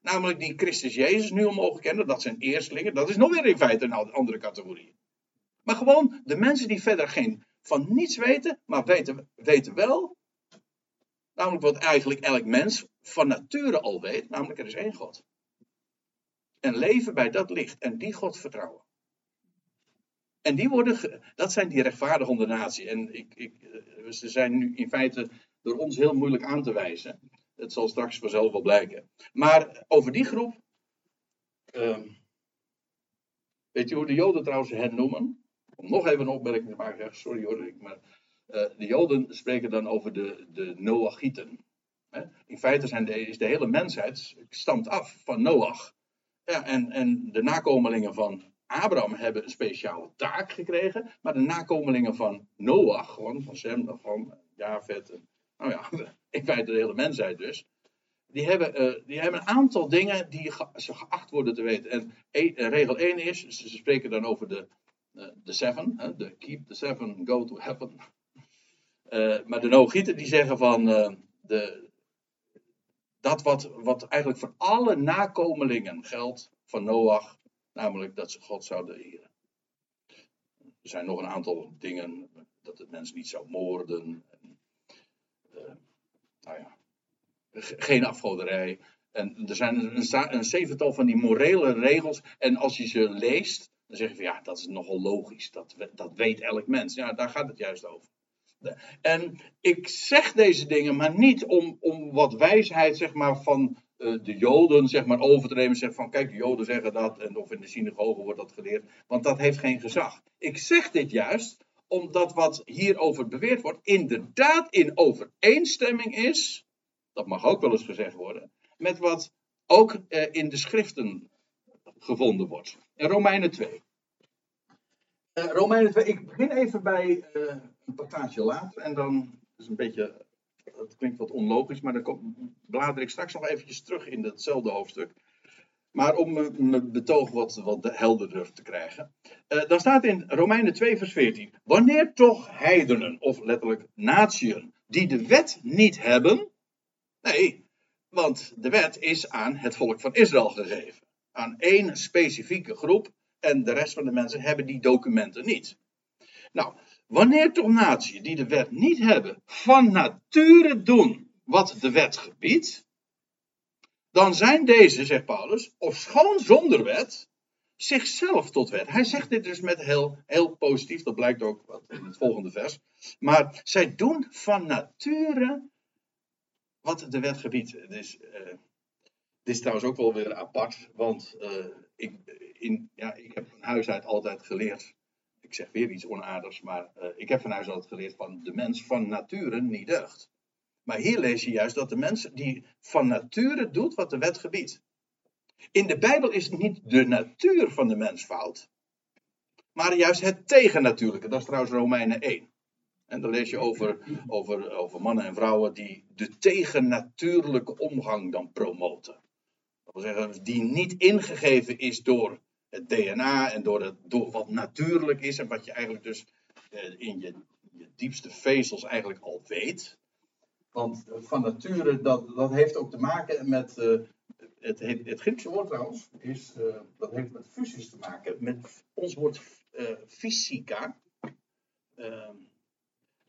Namelijk die Christus Jezus nu mogen kennen. Dat zijn eerstelingen. Dat is nog weer in feite een andere categorie. Maar gewoon de mensen die verder geen, van niets weten. Maar weten, weten wel. Namelijk wat eigenlijk elk mens van nature al weet. Namelijk er is één God. En leven bij dat licht. En die God vertrouwen. En die worden, dat zijn die rechtvaardige onder natie. En ik, ik, eh, ze zijn nu in feite door ons heel moeilijk aan te wijzen. Het zal straks vanzelf wel blijken. Maar over die groep. Ehm, weet je hoe de Joden trouwens hen noemen? Om nog even een opmerking te maken. Sorry hoor, maar. Uh, de Joden spreken dan over de, de Noachieten. In feite zijn de, is de hele mensheid stamt af van Noach. En, en de nakomelingen van Abraham hebben een speciale taak gekregen. Maar de nakomelingen van Noach, gewoon van Sem, van Javet, nou ja, in feite de hele mensheid dus, die hebben, uh, die hebben een aantal dingen die ge ze geacht worden te weten. En e regel 1 is, ze, spreken dan over de, uh, de seven, de keep the seven, go to heaven. Maar de Nogieten die zeggen van de, dat wat, wat eigenlijk voor alle nakomelingen geldt van Noach, namelijk dat ze God zouden eren. Er zijn nog een aantal dingen, dat het mens niet zou moorden, nou ja, geen afgoderij. En er zijn een, een zevental van die morele regels. En als je ze leest, dan zeg je van ja, dat is nogal logisch. Dat, dat weet elk mens. Ja, daar gaat het juist over. En ik zeg deze dingen, maar niet om, om wat wijsheid zeg maar, van uh, de Joden zeg maar, over te nemen. Zeg van kijk, de Joden zeggen dat. En of in de synagoge wordt dat geleerd. Want dat heeft geen gezag. Ik zeg dit juist omdat wat hierover beweerd wordt inderdaad in overeenstemming is, dat mag ook wel eens gezegd worden, met wat ook eh, in de schriften gevonden wordt. In Romeinen 2. Uh, Romeinen 2, ik begin even bij uh, een passage later en dan is een beetje, het klinkt wat onlogisch, maar dan blader ik straks nog eventjes terug in datzelfde hoofdstuk. Maar om mijn betoog wat, wat helderder te krijgen. Uh, dan staat in Romeinen 2, vers 14. Wanneer toch heidenen, of letterlijk natieën, die de wet niet hebben. Nee, want de wet is aan het volk van Israël gegeven. Aan één specifieke groep. En de rest van de mensen hebben die documenten niet. Nou, wanneer toch natieën die de wet niet hebben, van nature doen wat de wet gebiedt dan zijn deze, zegt Paulus, ofschoon zonder wet, zichzelf tot wet. Hij zegt dit dus met heel, heel positief, dat blijkt ook in het volgende vers. Maar zij doen van nature wat de wet gebiedt. Dus, dit is trouwens ook wel weer apart, want uh, ik, in, ja, ik heb van huis uit altijd geleerd. Ik zeg weer iets onaardigs, maar uh, ik heb van huis uit geleerd van de mens van nature niet deugt. Maar hier lees je juist dat de mens die van nature doet wat de wet gebiedt. In de Bijbel is niet de natuur van de mens fout, maar juist het tegennatuurlijke. Dat is trouwens Romeinen 1. En dan lees je over, over, over mannen en vrouwen die de tegennatuurlijke omgang dan promoten. wil zeggen, die niet ingegeven is door het DNA en door, het, door wat natuurlijk is en wat je eigenlijk dus eh, in je, je diepste vezels eigenlijk al weet. Want van nature, dat, dat heeft ook te maken met. Uh, het, het Griekse woord trouwens, is, uh, dat heeft met fusies te maken. Met ons woord uh, fysica. Ehm,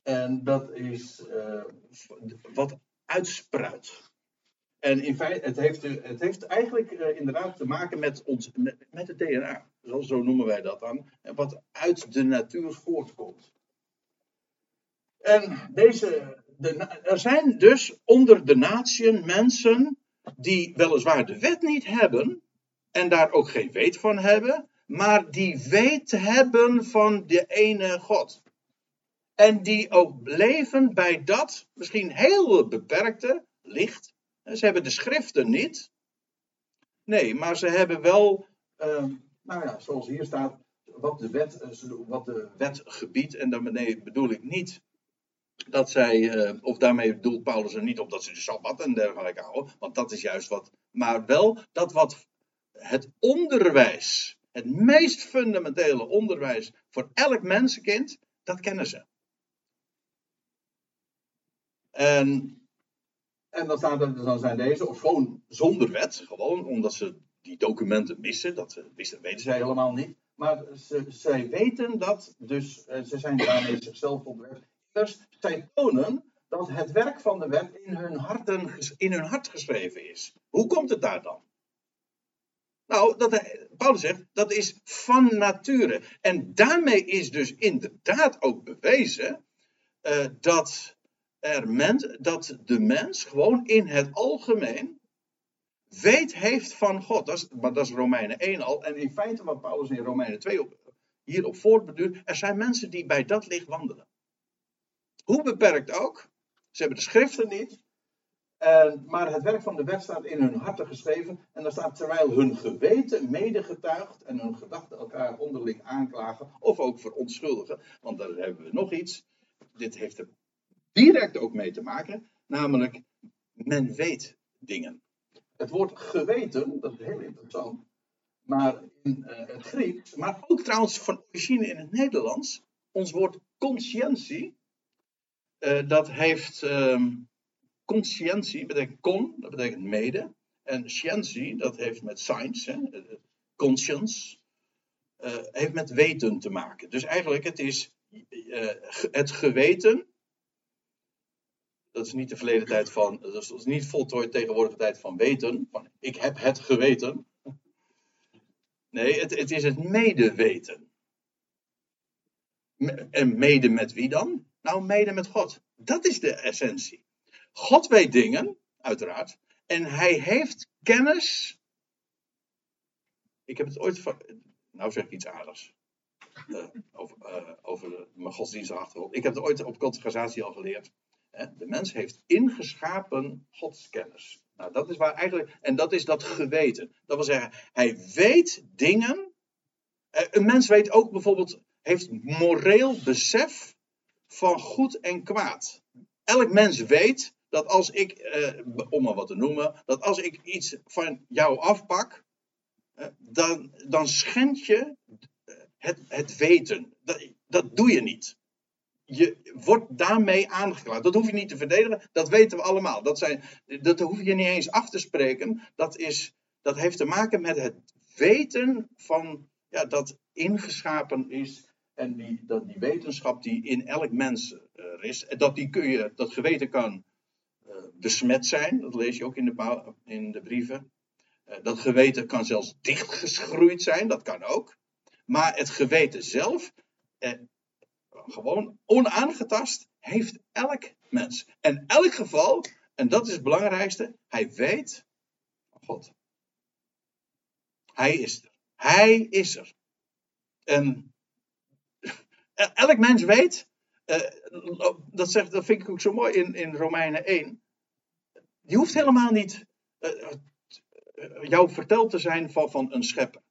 en dat is wat uitspruit. En in feite, het heeft, het heeft eigenlijk inderdaad te maken met, ons, met, met het DNA. Zo noemen wij dat dan. Wat uit de natuur voortkomt. En deze er zijn dus onder de natieën mensen die weliswaar de wet niet hebben en daar ook geen weet van hebben, maar die weet hebben van de ene God. En die ook leven bij dat misschien heel beperkte licht. Ze hebben de schriften niet. Nee, maar ze hebben wel, uh, nou ja, zoals hier staat, wat de wet, wat de wet gebiedt. En daarmee bedoel ik niet dat zij, eh, of daarmee bedoelt Paulus er niet op dat ze de Sabbat en dergelijke houden, want dat is juist wat, maar wel dat wat het onderwijs, het meest fundamentele onderwijs voor elk mensenkind, dat kennen ze. En, en dan, staat dan zijn deze, of gewoon zonder wet, gewoon omdat ze die documenten missen, dat wisten, weten zij helemaal niet. Maar ze, zij weten dat, dus eh, ze zijn daarmee zichzelf op zij tonen dat het werk van de wet in hun, in hun hart geschreven is. Hoe komt het daar dan? Nou, dat, Paulus zegt, dat is van nature. En daarmee is dus inderdaad ook bewezen uh, dat, er men, dat de mens gewoon in het algemeen weet heeft van God. Dat is, maar dat is Romeinen 1 al. En in feite wat Paulus in Romeinen 2 op, hierop voortbeduurt, er zijn mensen die bij dat licht wandelen. Hoe beperkt ook. Ze hebben de schriften niet. En, maar het werk van de wet staat in hun harten geschreven. En daar staat terwijl hun geweten medegetuigt en hun gedachten elkaar onderling aanklagen. Of ook verontschuldigen. Want daar hebben we nog iets. Dit heeft er direct ook mee te maken. Namelijk, men weet dingen. Het woord geweten, dat is heel interessant. Maar in uh, het Grieks, maar ook trouwens van origine in het Nederlands. Ons woord conscientie dat heeft um, conscientie, betekent con, dat betekent mede. En scientie, dat heeft met science, hè, eh, conscience, uh, heeft met weten te maken. Dus eigenlijk, het is uh, het geweten. Dat is niet de verleden tijd van, dat is niet voltooid tegenwoordige tijd van weten. Van ik heb het geweten. Nee, het, het is het medeweten. En mede met wie dan? Nou, mede met God. Dat is de essentie. God weet dingen, uiteraard. En hij heeft kennis. Ik heb het ooit. Nou zeg ik iets aardigs. Uh, over, uh, over mijn godsdienstige achtergrond. Ik heb het ooit op conversatie al geleerd. De mens heeft ingeschapen godskennis. Nou, dat is waar eigenlijk. En dat is dat geweten. Dat wil zeggen, hij weet dingen. Eh, een mens weet ook bijvoorbeeld. Heeft moreel besef van goed en kwaad. Elk mens weet dat als ik, eh, om maar wat te noemen, dat als ik iets van jou afpak, eh, dan, dan schend je eh, het, het weten. Dat, dat doe je niet. Je wordt daarmee aangeklaagd. Dat hoef je niet te verdedigen, dat weten we allemaal. Dat, zijn, dat hoef je niet eens af te spreken. Dat, is, dat heeft te maken met het weten van ja, dat ingeschapen is en die, dat die wetenschap die in elk mens er is, dat, die kun je, dat geweten kan uh, besmet zijn. Dat lees je ook in de, in de brieven. Uh, dat geweten kan zelfs dichtgeschroeid zijn, dat kan ook. Maar het geweten zelf, eh, gewoon onaangetast, heeft elk mens. En elk geval, en dat is het belangrijkste, hij weet God. Hij is er. Hij is er. En elk mens weet, uh, dat, dat vind ik ook zo mooi in, in Romeinen 1. Die hoeft helemaal niet uh, jou verteld te zijn van, van een schepper.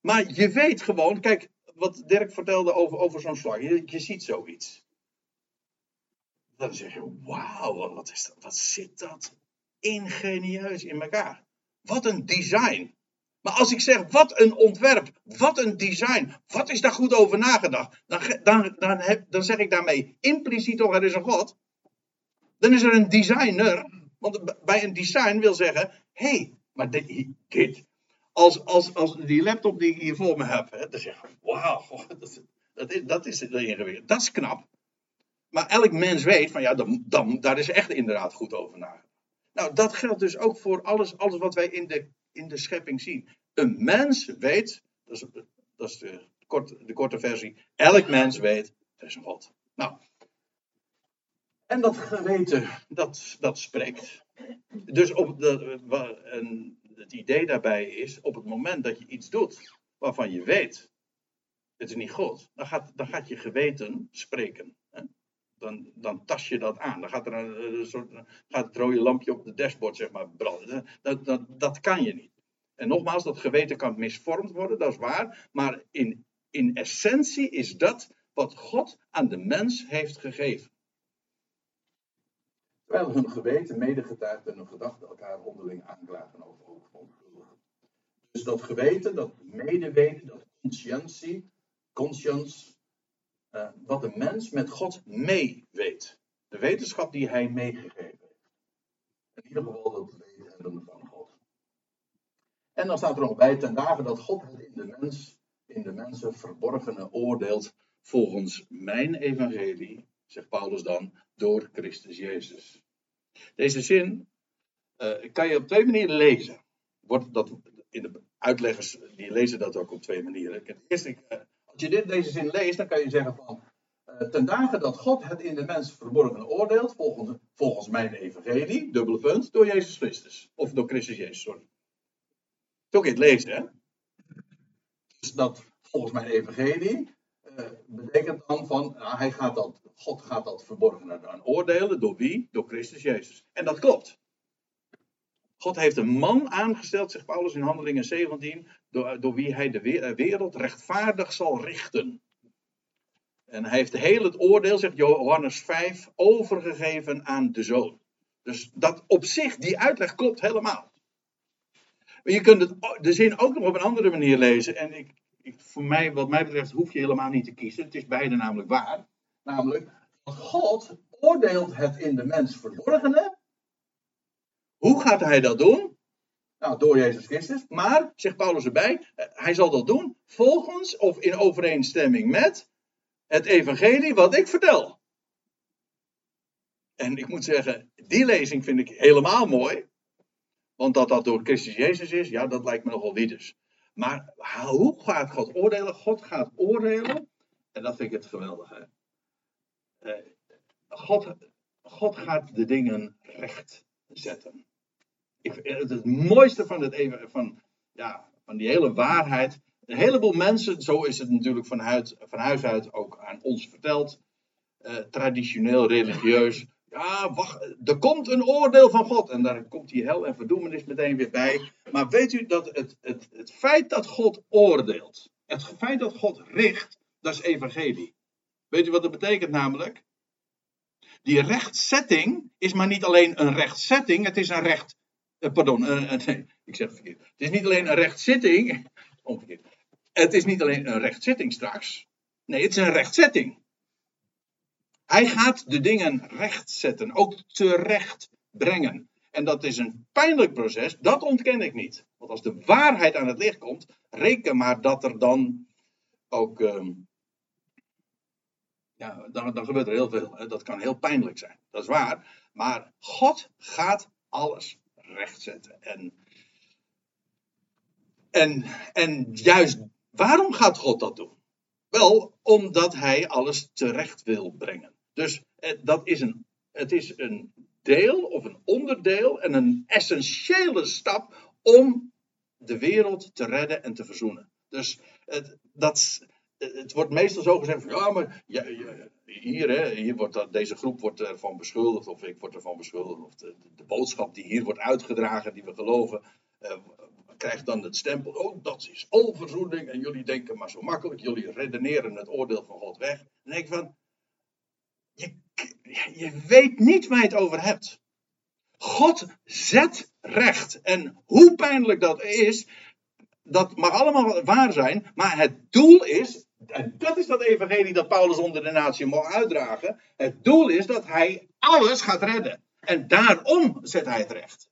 Maar je weet gewoon, kijk, wat Dirk vertelde over, over zo'n slag. Je, je ziet zoiets. Dan zeg je, wauw, wat, is dat, wat zit dat ingenieus in elkaar. wat een design. Maar als ik zeg, wat een ontwerp, wat een design, wat is daar goed over nagedacht, dan, dan, dan, heb, dan zeg ik daarmee impliciet toch, er is een God. Dan is er een designer. Want bij een design wil zeggen, hé, hey, maar dit, als, als, als die laptop die ik hier voor me heb, hè, dan zeg ik, wauw, dat, dat, is, dat is ingewikkeld, dat is knap. Maar elk mens weet van, ja, dan, dan, daar is echt inderdaad goed over nagedacht. Nou, dat geldt dus ook voor alles, alles wat wij in de, in de schepping zien. Een mens weet, dat is, dat is de, korte, de versie, elk mens weet, er is een God. Nou, en dat geweten, dat, dat spreekt. Dus op de, het idee daarbij is, op het moment dat je iets doet waarvan je weet, het is niet God, dan gaat, dan gaat je geweten spreken. Dan, dan tas je dat aan. Dan gaat er een, een soort, gaat het rode lampje op de dashboard zeg maar, branden. Dat, dat, dat kan je niet. En nogmaals, dat geweten kan misvormd worden, dat is waar. Maar in, in essentie is dat wat God aan de mens heeft gegeven. Terwijl hun geweten medegetuigt en hun gedachten elkaar onderling aanklagen over onschuldigen. Dus dat geweten, dat medeweten, dat conscientie, conscience, wat de mens met God mee weet. De wetenschap die hij meegegeven heeft. In ieder geval dat weten van God. En dan staat er nog bij ten dagen dat God het in de mens, in de mensen verborgene oordeelt volgens mijn evangelie, zegt Paulus dan, door Christus Jezus. Deze zin uh, kan je op twee manieren lezen. Wordt dat, in de uitleggers die lezen dat ook op twee manieren. Eerst, uh, als je dit, deze zin leest, dan kan je zeggen van. Uh, ten dagen dat God het in de mens verborgen oordeelt, volgens, volgens mijn evangelie, dubbele punt, door Jezus Christus. Of door Christus Jezus, sorry. Zo je het lezen, hè? Dus dat volgens mijn evangelie, uh, betekent dan van, nou, hij gaat dat, God gaat dat verborgen aan oordelen. Door wie? Door Christus Jezus. En dat klopt. God heeft een man aangesteld, zegt Paulus in Handelingen 17, door, wie hij de eh, wereld rechtvaardig zal richten. En hij heeft heel het oordeel, zegt Johannes 5, overgegeven aan de zoon. Dus dat op zich, die uitleg klopt helemaal. Je kunt de zin ook nog op een andere manier lezen. En ik, voor mij, wat mij betreft, hoef je helemaal niet te kiezen. Het is beide namelijk waar. Namelijk, God oordeelt het in de mens verborgene. Hoe gaat hij dat doen? Nou, door Jezus Christus. Maar, zegt Paulus erbij, eh, hij zal dat doen volgens of in overeenstemming met het evangelie wat ik vertel. En ik moet zeggen, die lezing vind ik helemaal mooi. Want dat dat door Christus Jezus is, ja, dat lijkt me nogal wieders. Maar hoe gaat God oordelen? God gaat oordelen. En dat vind ik het geweldige. Uh, God, God gaat de dingen recht zetten. Ik, het, het mooiste van, het, van, ja, van die hele waarheid. Een heleboel mensen, zo is het natuurlijk van, huid, van huis uit ook aan ons verteld. Uh, traditioneel, religieus. Ja, wacht, er komt een oordeel van God. En daar komt die hel en verdoemenis meteen weer bij. Maar weet u dat het, het, het feit dat God oordeelt, het feit dat God richt, dat is evangelie. Weet u wat dat betekent namelijk? Die rechtzetting is maar niet alleen een rechtzetting, het is een recht. Eh, pardon, uh, nee, ik zeg het verkeerd. Het is niet alleen een rechtzitting. Omgekeerd. Het is niet alleen een rechtzitting straks. Nee, het is een rechtzetting. Hij gaat de dingen rechtzetten, ook terecht brengen. En dat is een pijnlijk proces, dat ontken ik niet. Want als de waarheid aan het licht komt, reken maar dat er dan ook. Ehm, ja, dan, dan gebeurt er heel veel. Dat kan heel pijnlijk zijn, dat is waar. Maar God gaat alles rechtzetten. En, en, en juist waarom gaat God dat doen? Wel, omdat hij alles terecht wil brengen. Dus eh, dat is een, het is een deel of een onderdeel en een essentiële stap om de wereld te redden en te verzoenen. Dus het, dat, het wordt meestal zo gezegd van ja, maar ja, hier, hè, hier wordt dat, deze groep wordt ervan beschuldigd, of ik word ervan beschuldigd, of de, de boodschap die hier wordt uitgedragen, die we geloven, uh, krijgt dan het stempel, oh dat is alverzoening en jullie denken maar zo makkelijk, jullie redeneren het oordeel van God weg. Denk ik van, je weet niet waar je het over hebt. God zet recht. En hoe pijnlijk dat is, dat mag allemaal waar zijn, maar het doel is, en dat is dat evangelie dat Paulus onder de natie mag uitdragen, het doel is dat hij alles gaat redden. En daarom zet hij het recht.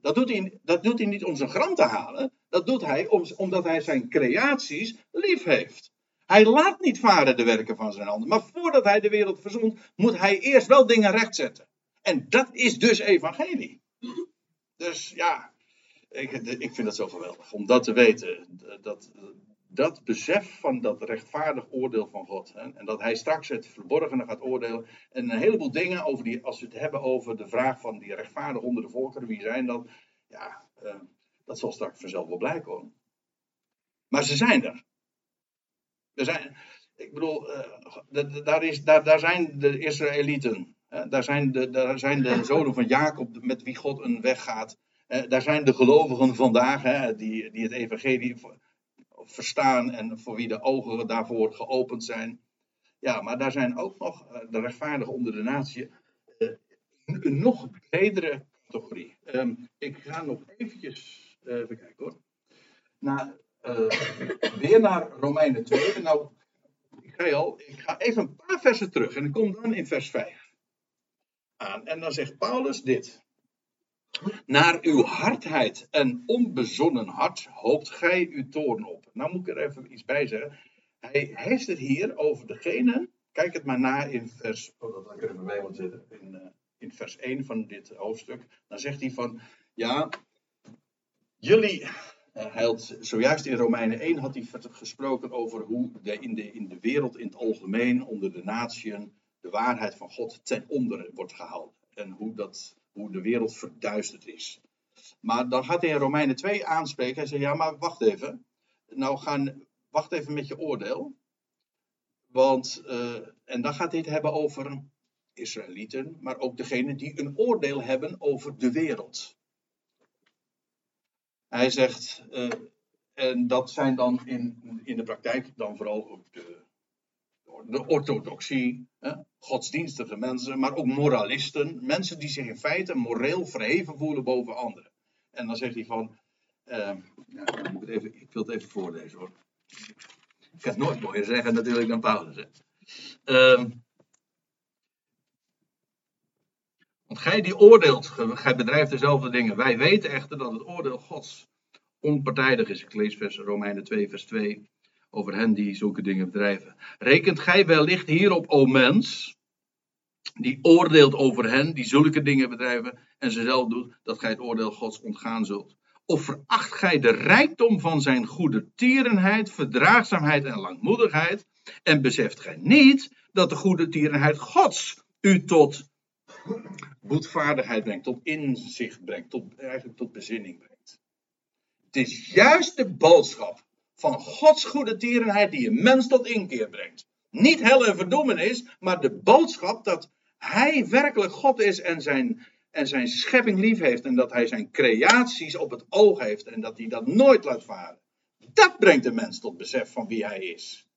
Dat doet hij, dat doet hij niet om zijn gram te halen, dat doet hij om, omdat hij zijn creaties lief heeft. Hij laat niet varen de werken van zijn handen. Maar voordat hij de wereld verzoent, moet hij eerst wel dingen rechtzetten. En dat is dus evangelie. Dus ja, ik, ik vind het zo geweldig om dat te weten. Dat, dat besef van dat rechtvaardig oordeel van God. Hè, en dat hij straks het verborgene gaat oordelen. En een heleboel dingen over die, als we het hebben over de vraag van die rechtvaardig onder de volkeren, wie zijn dat? Ja, uh, dat zal straks vanzelf wel blijken hoor. Maar ze zijn er. Er zijn, ik bedoel, uh, daar, is, daar, daar zijn de Israëlieten. Daar zijn, de, daar zijn de zonen van Jacob met wie God een weg gaat. Daar zijn de gelovigen vandaag hè, die, die het evangelie verstaan en voor wie de ogen daarvoor geopend zijn. Ja, maar daar zijn ook nog eh, de rechtvaardigen onder de natie eh, een nog bredere categorie. Ehm, ik ga nog eventjes, uh, even kijken hoor, naar, weer naar Romeinen 2. Nou, ik ga, al, ik ga even een paar versen terug en ik kom dan in vers 5 aan. En dan zegt Paulus dit. Naar uw hardheid en onbezonnen hart hoopt gij uw toorn op. Nou moet ik er even iets bij zeggen. Hij heeft het hier over degene. Kijk het maar na in vers. Oh, dat er even bij zitten. In, uh, in vers 1 van dit hoofdstuk. Dan zegt hij van. Ja, jullie. Uh, hij had zojuist in Romeinen 1 had hij gesproken over hoe de, in, de, in de wereld in het algemeen, onder de natieën, de waarheid van God ten onder wordt gehouden. En hoe, dat, hoe de wereld verduisterd is. Maar dan gaat hij in Romeinen 2 aanspreken. Hij zegt, ja, maar wacht even. Nou, gaan, wacht even met je oordeel. Want, uh, en dan gaat het hebben over Israëlieten, maar ook degenen die een oordeel hebben over de wereld. Hij zegt, uh, en dat zijn dan in, in de praktijk dan vooral ook de, de orthodoxie, godsdienstige mensen, maar ook moralisten. Mensen die zich in feite moreel verheven voelen boven anderen. En dan zegt hij van, uh, ja, moet ik, even, ik wil het even voorlezen hoor. Ik kan het nooit mooier zeggen natuurlijk dan Paulus. Uh, want gij die oordeelt, gij bedrijft dezelfde dingen. Wij weten echter dat het oordeel Gods onpartijdig is. Ik lees vers Romeinen 2 vers 2 over hen die zulke dingen bedrijven. Rekent gij wellicht hierop, o mens, die oordeelt over hen die zulke dingen bedrijven en ze zelf doet, dat gij het oordeel Gods ontgaan zult? Of veracht gij de rijkdom van zijn goede tierenheid, verdraagzaamheid en langmoedigheid, en beseft gij niet dat de goede tierenheid Gods u tot boetvaardigheid brengt, tot inzicht brengt, tot, eigenlijk tot bezinning brengt? Het is juist de boodschap van Gods goede tierenheid die een mens tot inkeer brengt. Niet hel en verdoemenis, maar de boodschap dat hij werkelijk God is en zijn, en zijn schepping lief heeft en dat hij zijn creaties op het oog heeft en dat hij dat nooit laat varen. Dat brengt de mens tot besef van wie hij is.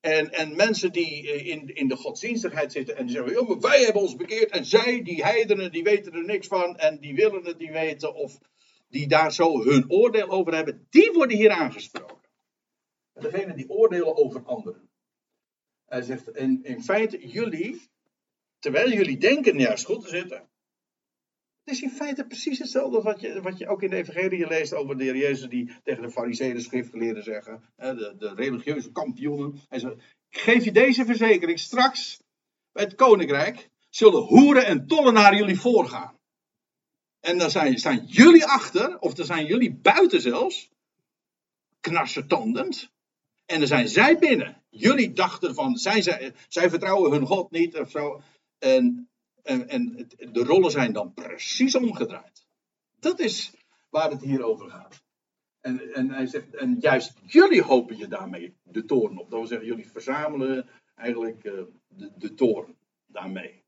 En, en mensen die eh, in, in de godsdienstigheid zitten en zeggen: oh, maar wij hebben ons bekeerd en zij, die heidenen, die weten er niks van en die willen het niet weten. Of die daar zo hun oordeel over hebben, die worden hier aangesproken. Degene die oordelen over anderen. Hij zegt, in, in feite, jullie, terwijl jullie denken juist goed te zitten. Het is in feite precies hetzelfde wat je, wat je ook in de Evangelie leest over de heer Jezus die tegen de fariseeën schriftgeleerden zeggen. De, de religieuze kampioenen. Hij zegt, ik geef je deze verzekering, straks bij het koninkrijk zullen hoeren en tollenaren jullie voorgaan. En dan zijn, staan jullie achter, of dan zijn jullie buiten zelfs, knarsetandend. En dan zijn zij binnen. Jullie dachten van, zij, zij, zij vertrouwen hun God niet of zo. En, en, en de rollen zijn dan precies omgedraaid. Dat is waar het hier over gaat. En, en hij zegt, en juist jullie hopen je daarmee de toren op. Dat wil zeggen, jullie verzamelen eigenlijk uh, de, de toren daarmee.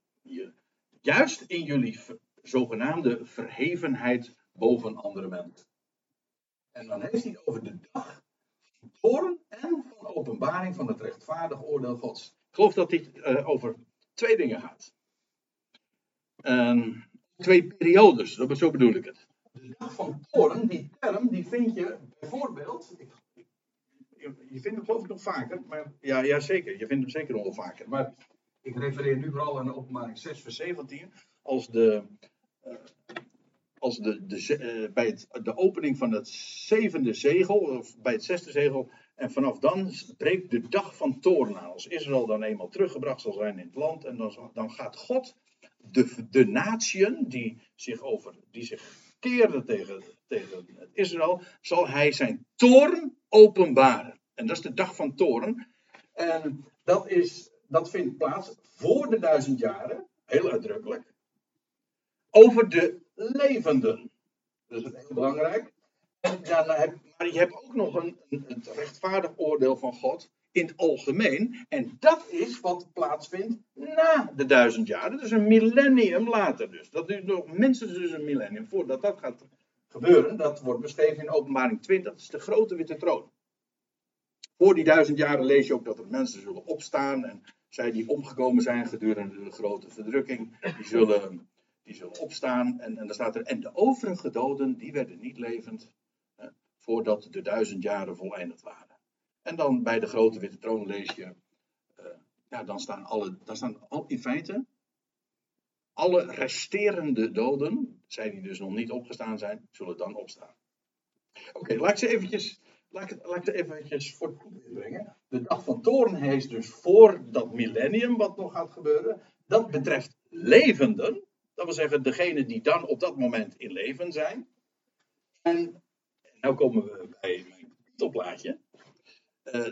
Juist in jullie zogenaamde verhevenheid boven andere mensen. En dan heeft hij het over de dag van toren en van openbaring van het rechtvaardig oordeel Gods. Ik geloof dat dit uh, over twee dingen gaat. Um, twee periodes, zo bedoel ik het. De dag van toren, die term, die vind je bijvoorbeeld. je vindt hem geloof ik nog vaker, maar ja, ja zeker, je vindt hem zeker nog wel vaker. Maar ik refereer nu vooral aan de openbaring 6 vers 17, als de, uh, als de, de, uh, bij het, de opening van het zevende zegel, of bij het zesde zegel, en vanaf dan breekt de dag van toren aan. Als Israël dan eenmaal teruggebracht zal zijn in het land, en dan, dan gaat God de, de natieën die zich, over, die zich keerden tegen, tegen Israël, zal hij zijn toorn openbaren. En dat is de dag van toorn. En dat, is, dat vindt plaats voor de duizend jaren, heel uitdrukkelijk, over de levenden. Dat is heel belangrijk. En dan heb, maar je hebt ook nog een, een, een rechtvaardig oordeel van God in het algemeen. En dat is wat plaatsvindt na de duizend jaar. Dat is een millennium later dus. Dat duurt nog minstens dus een millennium voordat dat gaat gebeuren. Dat wordt beschreven in openbaring 20. Dat is de grote witte troon. Voor die duizend jaren lees je ook dat er mensen zullen opstaan. En zij die omgekomen zijn gedurende de grote verdrukking, die zullen, die zullen opstaan. En, en dan staat er, en de overige doden, die werden niet levend voordat de duizend jaren voleindigd waren. En dan bij de grote witte troon lees je, uh, ja, dan staan, alle, dan staan al, in feite alle resterende doden, zij die dus nog niet opgestaan zijn, zullen dan opstaan. Oké, laat ik ze eventjes, laat ik, laat ze eventjes voor het brengen. De dag van toren heet dus voor dat millennium wat nog gaat gebeuren. Dat betreft levenden, dat wil zeggen degene die dan op dat moment in leven zijn. En nou komen we bij mijn topplaatje. Uh,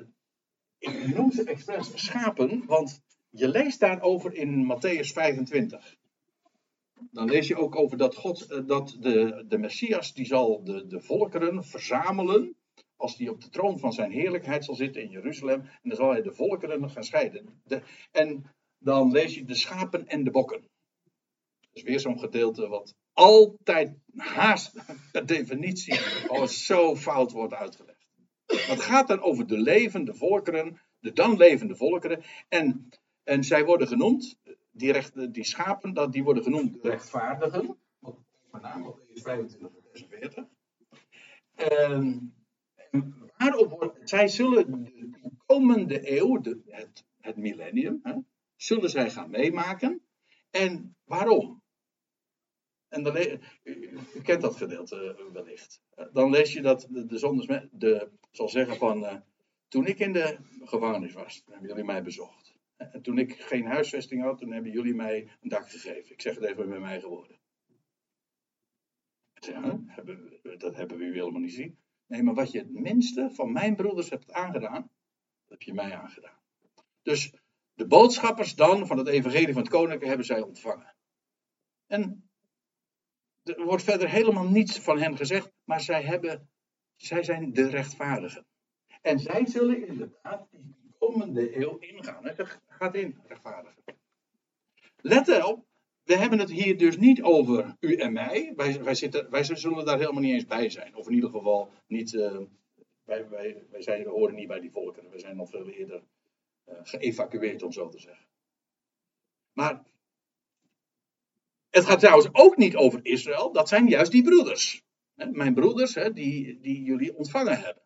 ik noem ze expres schapen, want je leest daarover in Matthäus 25. Dan lees je ook over dat God, eh, dat de, de Messias, die zal de, de volkeren verzamelen. Als die op de troon van zijn heerlijkheid zal zitten in Jeruzalem. En dan zal hij de volkeren gaan scheiden. De, en dan lees je de schapen en de bokken. Dat is weer zo'n gedeelte wat altijd haast per definitie al zo fout wordt uitgelegd. Het gaat dan over de levende volkeren, de dan levende volkeren. En, en zij worden genoemd, die, recht, die schapen, die worden genoemd rechtvaardigen. Met name op 25 en 46. En, zij zullen de komende eeuw, de, het, het millennium, hè, zullen zij gaan meemaken. En waarom? En dan, u, kent dat gedeelte uh, wellicht. Uh, dan lees je dat de, de de, zal zeggen van. Uh, toen ik in de gevangenis was, hebben jullie mij bezocht. En toen ik geen huisvesting had, toen hebben jullie mij een dak gegeven. Ik zeg het even woorden. Zeg, hebben, dat hebben we helemaal niet zien. Nee, maar wat je het minste van mijn broeders hebt aangedaan, dat heb je mij aangedaan. Dus de boodschappers dan van het evangelie van het koninkrijk hebben zij ontvangen. En er wordt verder helemaal niets van hen gezegd, maar zij, hebben, zij zijn de rechtvaardigen. En zij zullen inderdaad die komende eeuw ingaan. Het gaat in, rechtvaardigen. Let erop, we hebben het hier dus niet over u en mij. Wij, wij, zitten, wij zullen daar helemaal niet eens bij zijn. Of in ieder geval niet. Uh, wij, wij, wij, zijn, we horen niet bij die volkeren. We zijn nog veel eerder uh, geëvacueerd, om zo te zeggen. Maar het gaat trouwens ook niet over Israël, dat zijn juist die broeders. Mijn broeders die, die jullie ontvangen hebben.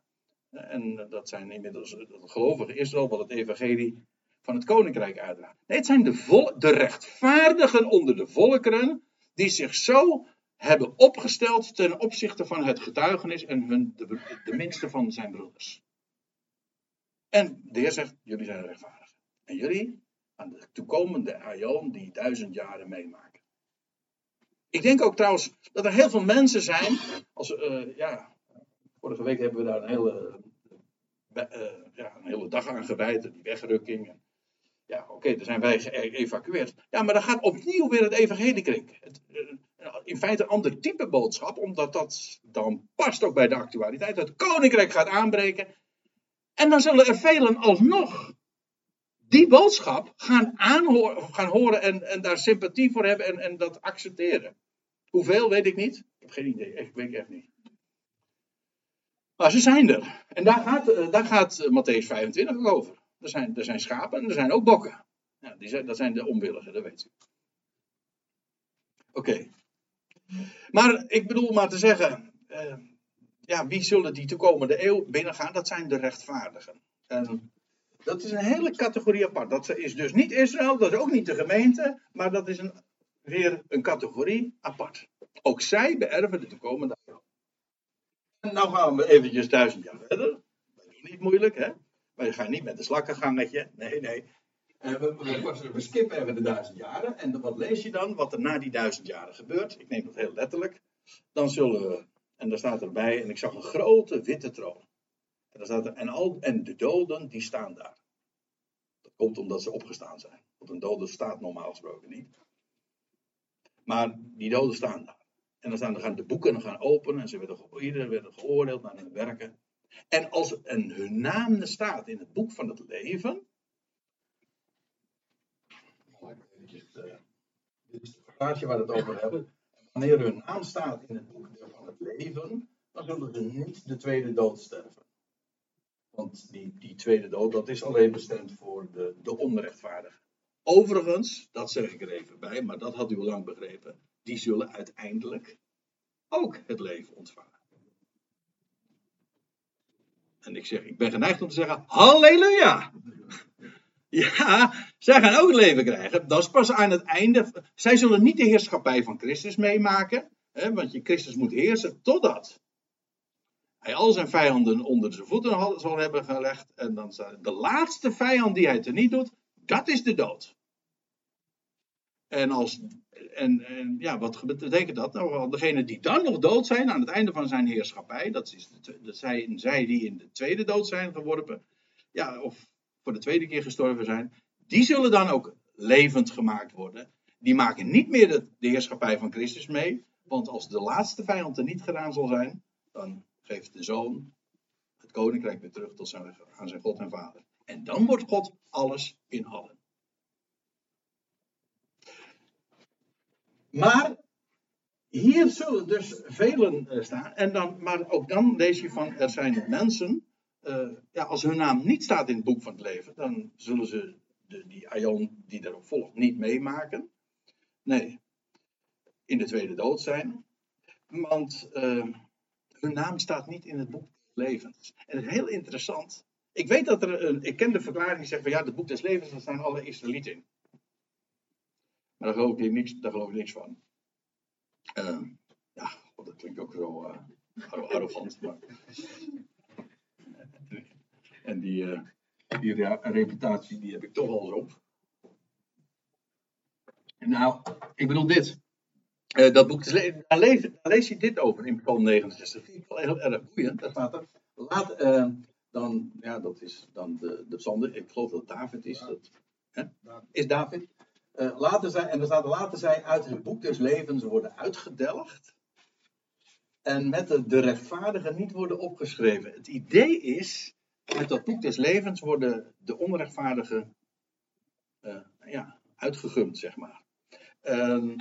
En dat zijn inmiddels het gelovige Israël, wat het evangelie van het koninkrijk uitdraagt. Nee, het zijn de, de rechtvaardigen onder de volkeren die zich zo hebben opgesteld ten opzichte van het getuigenis en hun, de, de minste van zijn broeders. En de Heer zegt, jullie zijn rechtvaardig. En jullie aan de toekomende aion die duizend jaren meemaken. Ik denk ook trouwens dat er heel veel mensen zijn. Als, uh, ja, vorige week hebben we daar een hele, uh, ja, een hele dag aan gewijd, die wegrukking. Ja, oké, okay, zijn wij geëvacueerd. Ja, maar dan gaat opnieuw weer het evangelie klinken. Het, in feite een ander type boodschap, omdat dat dan past ook bij de actualiteit. Het koninkrijk gaat aanbreken. En dan zullen er velen alsnog die boodschap gaan, aanhoren, gaan horen en, en daar sympathie voor hebben en, en dat accepteren. Hoeveel weet ik niet. Ik heb geen idee. Ik weet echt niet. Maar ze zijn er. En daar gaat, eh, daar gaat eh, Matthäus 25 over. Er zijn, er zijn schapen en er zijn ook bokken. Ja, die zijn, dat zijn de onwilligen, dat weet u. Oké, Maar ik bedoel maar te zeggen, uh, ja, wie zullen die toekomende eeuw binnengaan? Dat zijn de rechtvaardigen. En dat is een hele categorie apart. Dat is dus niet Israël, dat is ook niet de gemeente, maar dat is een, weer een categorie apart. Ook zij beërven de toekomende eeuw. En nou gaan we eventjes duizend jaar verder. Dat is niet moeilijk, hè? Je gaat niet met een slakkengangetje. Nee, nee. Eh, we, we, we, skippen even de duizend jaren. En wat lees je dan? Wat er na die duizend jaren gebeurt. Ik neem dat heel letterlijk. Dan zullen we, en daar staat erbij, en ik zag een grote witte troon. En, staat en, al, en de doden, die staan daar. Dat komt omdat ze opgestaan zijn. Want een dode staat normaal gesproken niet. Maar die doden staan daar. En dan, staan, gaan de boeken gaan openen. En ze werden, iedereen werden geoordeeld naar hun werken. En als en hun naam staat in het boek van het leven. Dit is het verhaaltje waar we het over hebben. Wanneer hun naam staat in het boek van het leven, dan zullen ze niet de tweede dood sterven. Want die, die tweede dood, dat is alleen bestemd voor de, de onrechtvaardigen. Overigens, dat zeg ik er even bij, maar dat had u al lang begrepen, die zullen uiteindelijk ook het leven ontvangen. En ik zeg, ik ben geneigd om te zeggen, halleluja! Ja, zij gaan ook leven krijgen. Dat is pas aan het einde. Zij zullen niet de heerschappij van Christus meemaken. Hè, want je Christus moet heersen totdat hij al zijn vijanden onder zijn voeten zal hebben gelegd. En dan de laatste vijand die hij teniet doet, dat is de dood. En, als, en, en ja, wat betekent dat? Nou, degene die dan nog dood zijn aan het einde van zijn heerschappij, dat, is de, dat zijn zij die in de tweede dood zijn geworpen, ja, of voor de tweede keer gestorven zijn, die zullen dan ook levend gemaakt worden. Die maken niet meer de heerschappij van Christus mee, want als de laatste vijand er niet gedaan zal zijn, dan geeft de zoon het koninkrijk weer terug tot zijn, aan zijn God en Vader. En dan wordt God alles in allen. Maar hier zullen dus velen eh, staan. En dan, maar ook dan lees je van er zijn mensen. Uh, ja, als hun naam niet staat in het boek van het leven, dan zullen ze de, die aion die erop volgt niet meemaken. Nee, in de tweede dood zijn. Want uh, hun naam staat niet in het boek des levens. En het is heel interessant. Ik weet dat er een. Ik ken de verklaring die zegt van ja, het boek des levens, daar staan alle Israëlieten in. Maar daar geloof ik niks, daar geloof ik niks van. Uh, ja, dat klinkt ook zo uh, arrogant. Maar... en die, uh, die reputatie die heb ik toch al zo. Nou, ik bedoel dit. Uh, dat boek, daar lees, daar lees je dit over in Psalm 69. Dat vind ik heel erg boeiend. Daar staat er. Laat, uh, dan, ja, dat is dan de, de psalm. Ik geloof dat David is. Dat, hè? Is David. Uh, laten zij, en er staat laten zij uit het boek des levens worden uitgedelgd. En met de, de rechtvaardigen niet worden opgeschreven. Het idee is, uit dat boek des levens worden de onrechtvaardigen ja, uitgegumd, zeg maar. Um,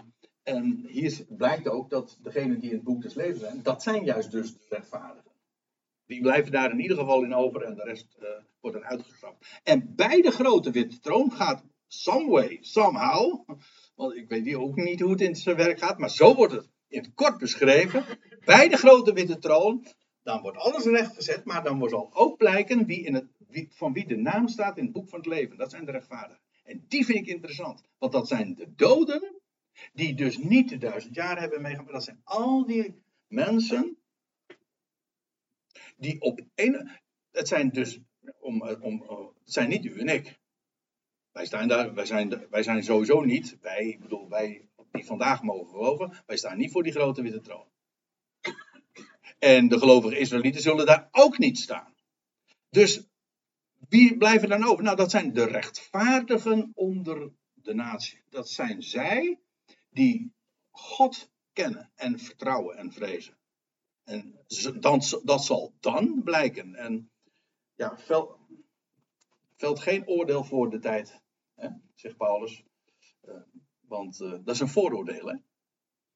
en hier blijkt ook dat degenen die in het boek des levens zijn, dat zijn juist dus de rechtvaardigen. Die blijven daar in ieder geval in over en de rest uh, wordt er uitgestraft. En bij de grote witte troon gaat some way, somehow, want ik weet ook niet hoe het in zijn werk gaat, maar zo wordt het in het kort beschreven. Bij de grote witte troon, dan wordt alles rechtgezet, maar dan zal ook blijken wie in het, wie, van wie de naam staat in het boek van het leven. Dat zijn de rechtvaardigen. En die vind ik interessant, want dat zijn de doden die dus niet de duizend jaar hebben meegemaakt. Dat zijn al die mensen die op een. Het zijn dus. Om, om, het zijn niet u en ik. Wij, staan daar, wij, zijn, wij zijn sowieso niet, wij, ik bedoel, wij die vandaag mogen geloven, wij staan niet voor die grote witte troon. En de gelovige Israëlieten zullen daar ook niet staan. Dus wie blijven dan over? Nou, dat zijn de rechtvaardigen onder de natie. Dat zijn zij die God kennen en vertrouwen en vrezen. En dat zal dan blijken. En ja, veld, veld geen oordeel voor de tijd, hè, zegt Paulus. Uh, want uh, dat is een vooroordeel.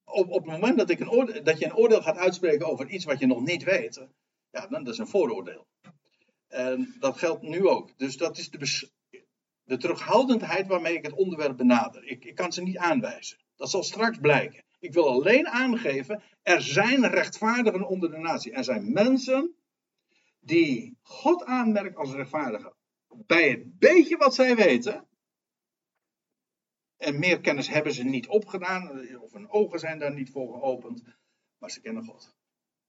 Op, op het moment dat, ik een oordeel, dat je een oordeel gaat uitspreken over iets wat je nog niet weet, ja, dan dat is een vooroordeel. En dat geldt nu ook. Dus dat is de, de terughoudendheid waarmee ik het onderwerp benader. Ik, ik kan ze niet aanwijzen. Dat zal straks blijken. Ik wil alleen aangeven, er zijn rechtvaardigen onder de natie. Er zijn mensen die God aanmerkt als rechtvaardigen. Bij het beetje wat zij weten, en meer kennis hebben ze niet opgedaan, of hun ogen zijn daar niet voor geopend, maar ze kennen God.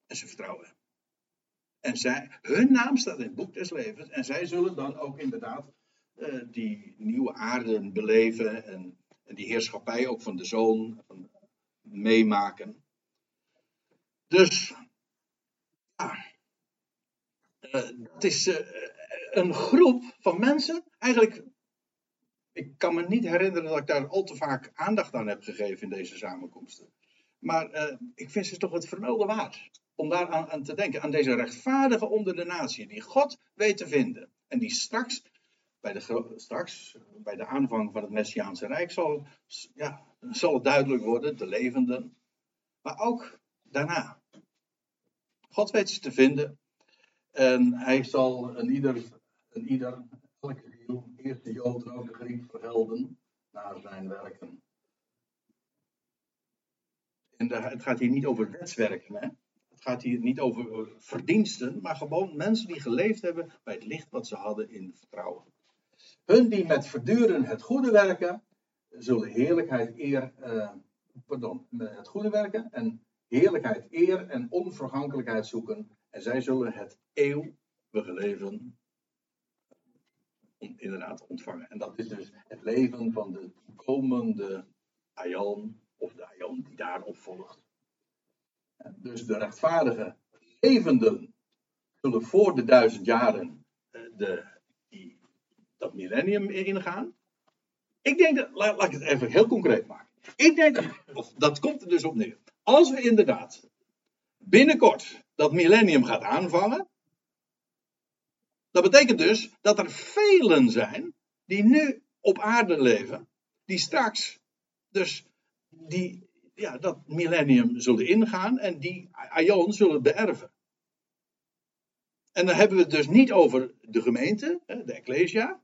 En ze vertrouwen hem. En zij, hun naam staat in het boek des levens. En zij zullen dan ook inderdaad uh, die nieuwe aarde beleven. En, en, die heerschappij ook van de zoon meemaken. Dus, ja. Uh, het is uh, een groep van mensen. Eigenlijk, ik kan me niet herinneren dat ik daar al te vaak aandacht aan heb gegeven in deze samenkomsten. Maar ik vind ze toch het vermelden waard om daar aan, te denken. Aan deze rechtvaardige onder de natie, die God weet te vinden. En die straks, bij de, straks, bij de aanvang van het Messiaanse Rijk, zal, ja, zal het duidelijk worden, de levenden. Maar ook daarna. God weet ze te vinden. En hij zal een ieder, een ieder elke ziel, eerst de Jood ook de Griek vergelden naar zijn werken. En het gaat hier niet over wetswerken, hè? Het gaat hier niet over verdiensten, maar gewoon mensen die geleefd hebben bij het licht wat ze hadden in vertrouwen. Hun die met verduren het goede werken, zullen heerlijkheid, eer, uh, pardon, het goede werken en heerlijkheid, eer en onvergankelijkheid zoeken. En zij zullen het eeuwige leven inderdaad ontvangen. En dat is dus het leven van de komende Aion, of de Aion die daarop volgt. Dus de rechtvaardige levenden zullen voor de duizend jaren eh, de, dat millennium ingaan. Ik denk dat, laat, ik het even heel concreet maken. Ik denk dat, of dat komt er dus op neer. Als we inderdaad binnenkort dat millennium gaat aanvangen, dat betekent dus dat er velen zijn die nu op aarde leven, die straks dus die ja, dat millennium zullen ingaan en die Aion zullen beërven. En dan hebben we het dus niet over de gemeente, de Ecclesia.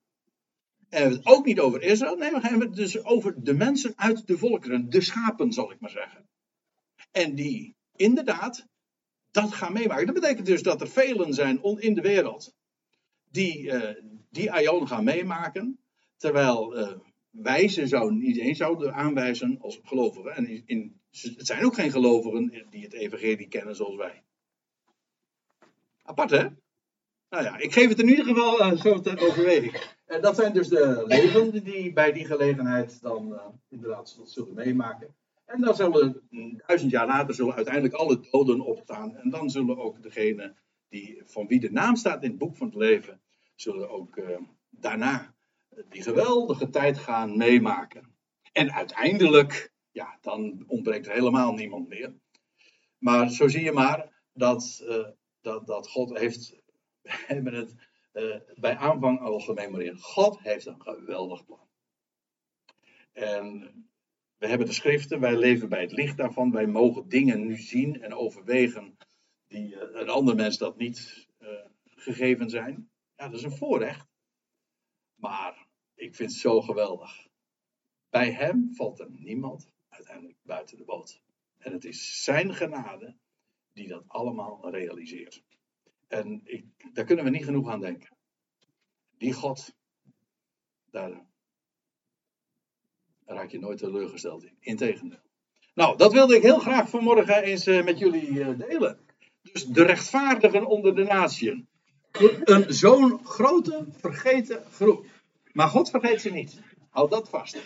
En we hebben het ook niet over Israël. Nee, we hebben het dus over de mensen uit de volkeren, de schapen zal ik maar zeggen. En die inderdaad dat gaan meemaken. Dat betekent dus dat er velen zijn in de wereld die uh, die Aion gaan meemaken. Terwijl uh, wij ze zouden niet eens zouden aanwijzen als gelovigen. En in, in, het zijn ook geen gelovigen die het evangelie kennen zoals wij. Apart hè? Nou ja, ik geef het in ieder geval uh, zo ter overweging. En dat zijn dus de levenden die bij die gelegenheid dan uh, inderdaad zullen meemaken. En dan zullen duizend jaar later zullen uiteindelijk alle doden opstaan. En dan zullen ook degenen die, van wie de naam staat in het boek van het leven, zullen ook daarna die geweldige tijd gaan meemaken. En uiteindelijk, ja, dan ontbreekt er helemaal niemand meer. Maar zo zie je maar dat, dat, dat God heeft, hebben het uh, bij aanvang al gememoreerd. God heeft een geweldig plan. En we hebben de schriften, wij leven bij het licht daarvan. Wij mogen dingen nu zien en overwegen die uh, een ander mens dat niet gegeven zijn. Ja, dat is een voorrecht. Maar ik vind het zo geweldig. Bij hem valt er niemand uiteindelijk buiten de boot. En het is zijn genade die dat allemaal realiseert. En ik, daar kunnen we niet genoeg aan denken. Die God, daar raak je nooit teleurgesteld in. Integendeel. Nou, dat wilde ik heel graag vanmorgen eens uh, met jullie uh, delen. Dus de rechtvaardigen onder de natieën. Een zo'n grote, vergeten groep. Maar God vergeet ze niet. Houd dat vast.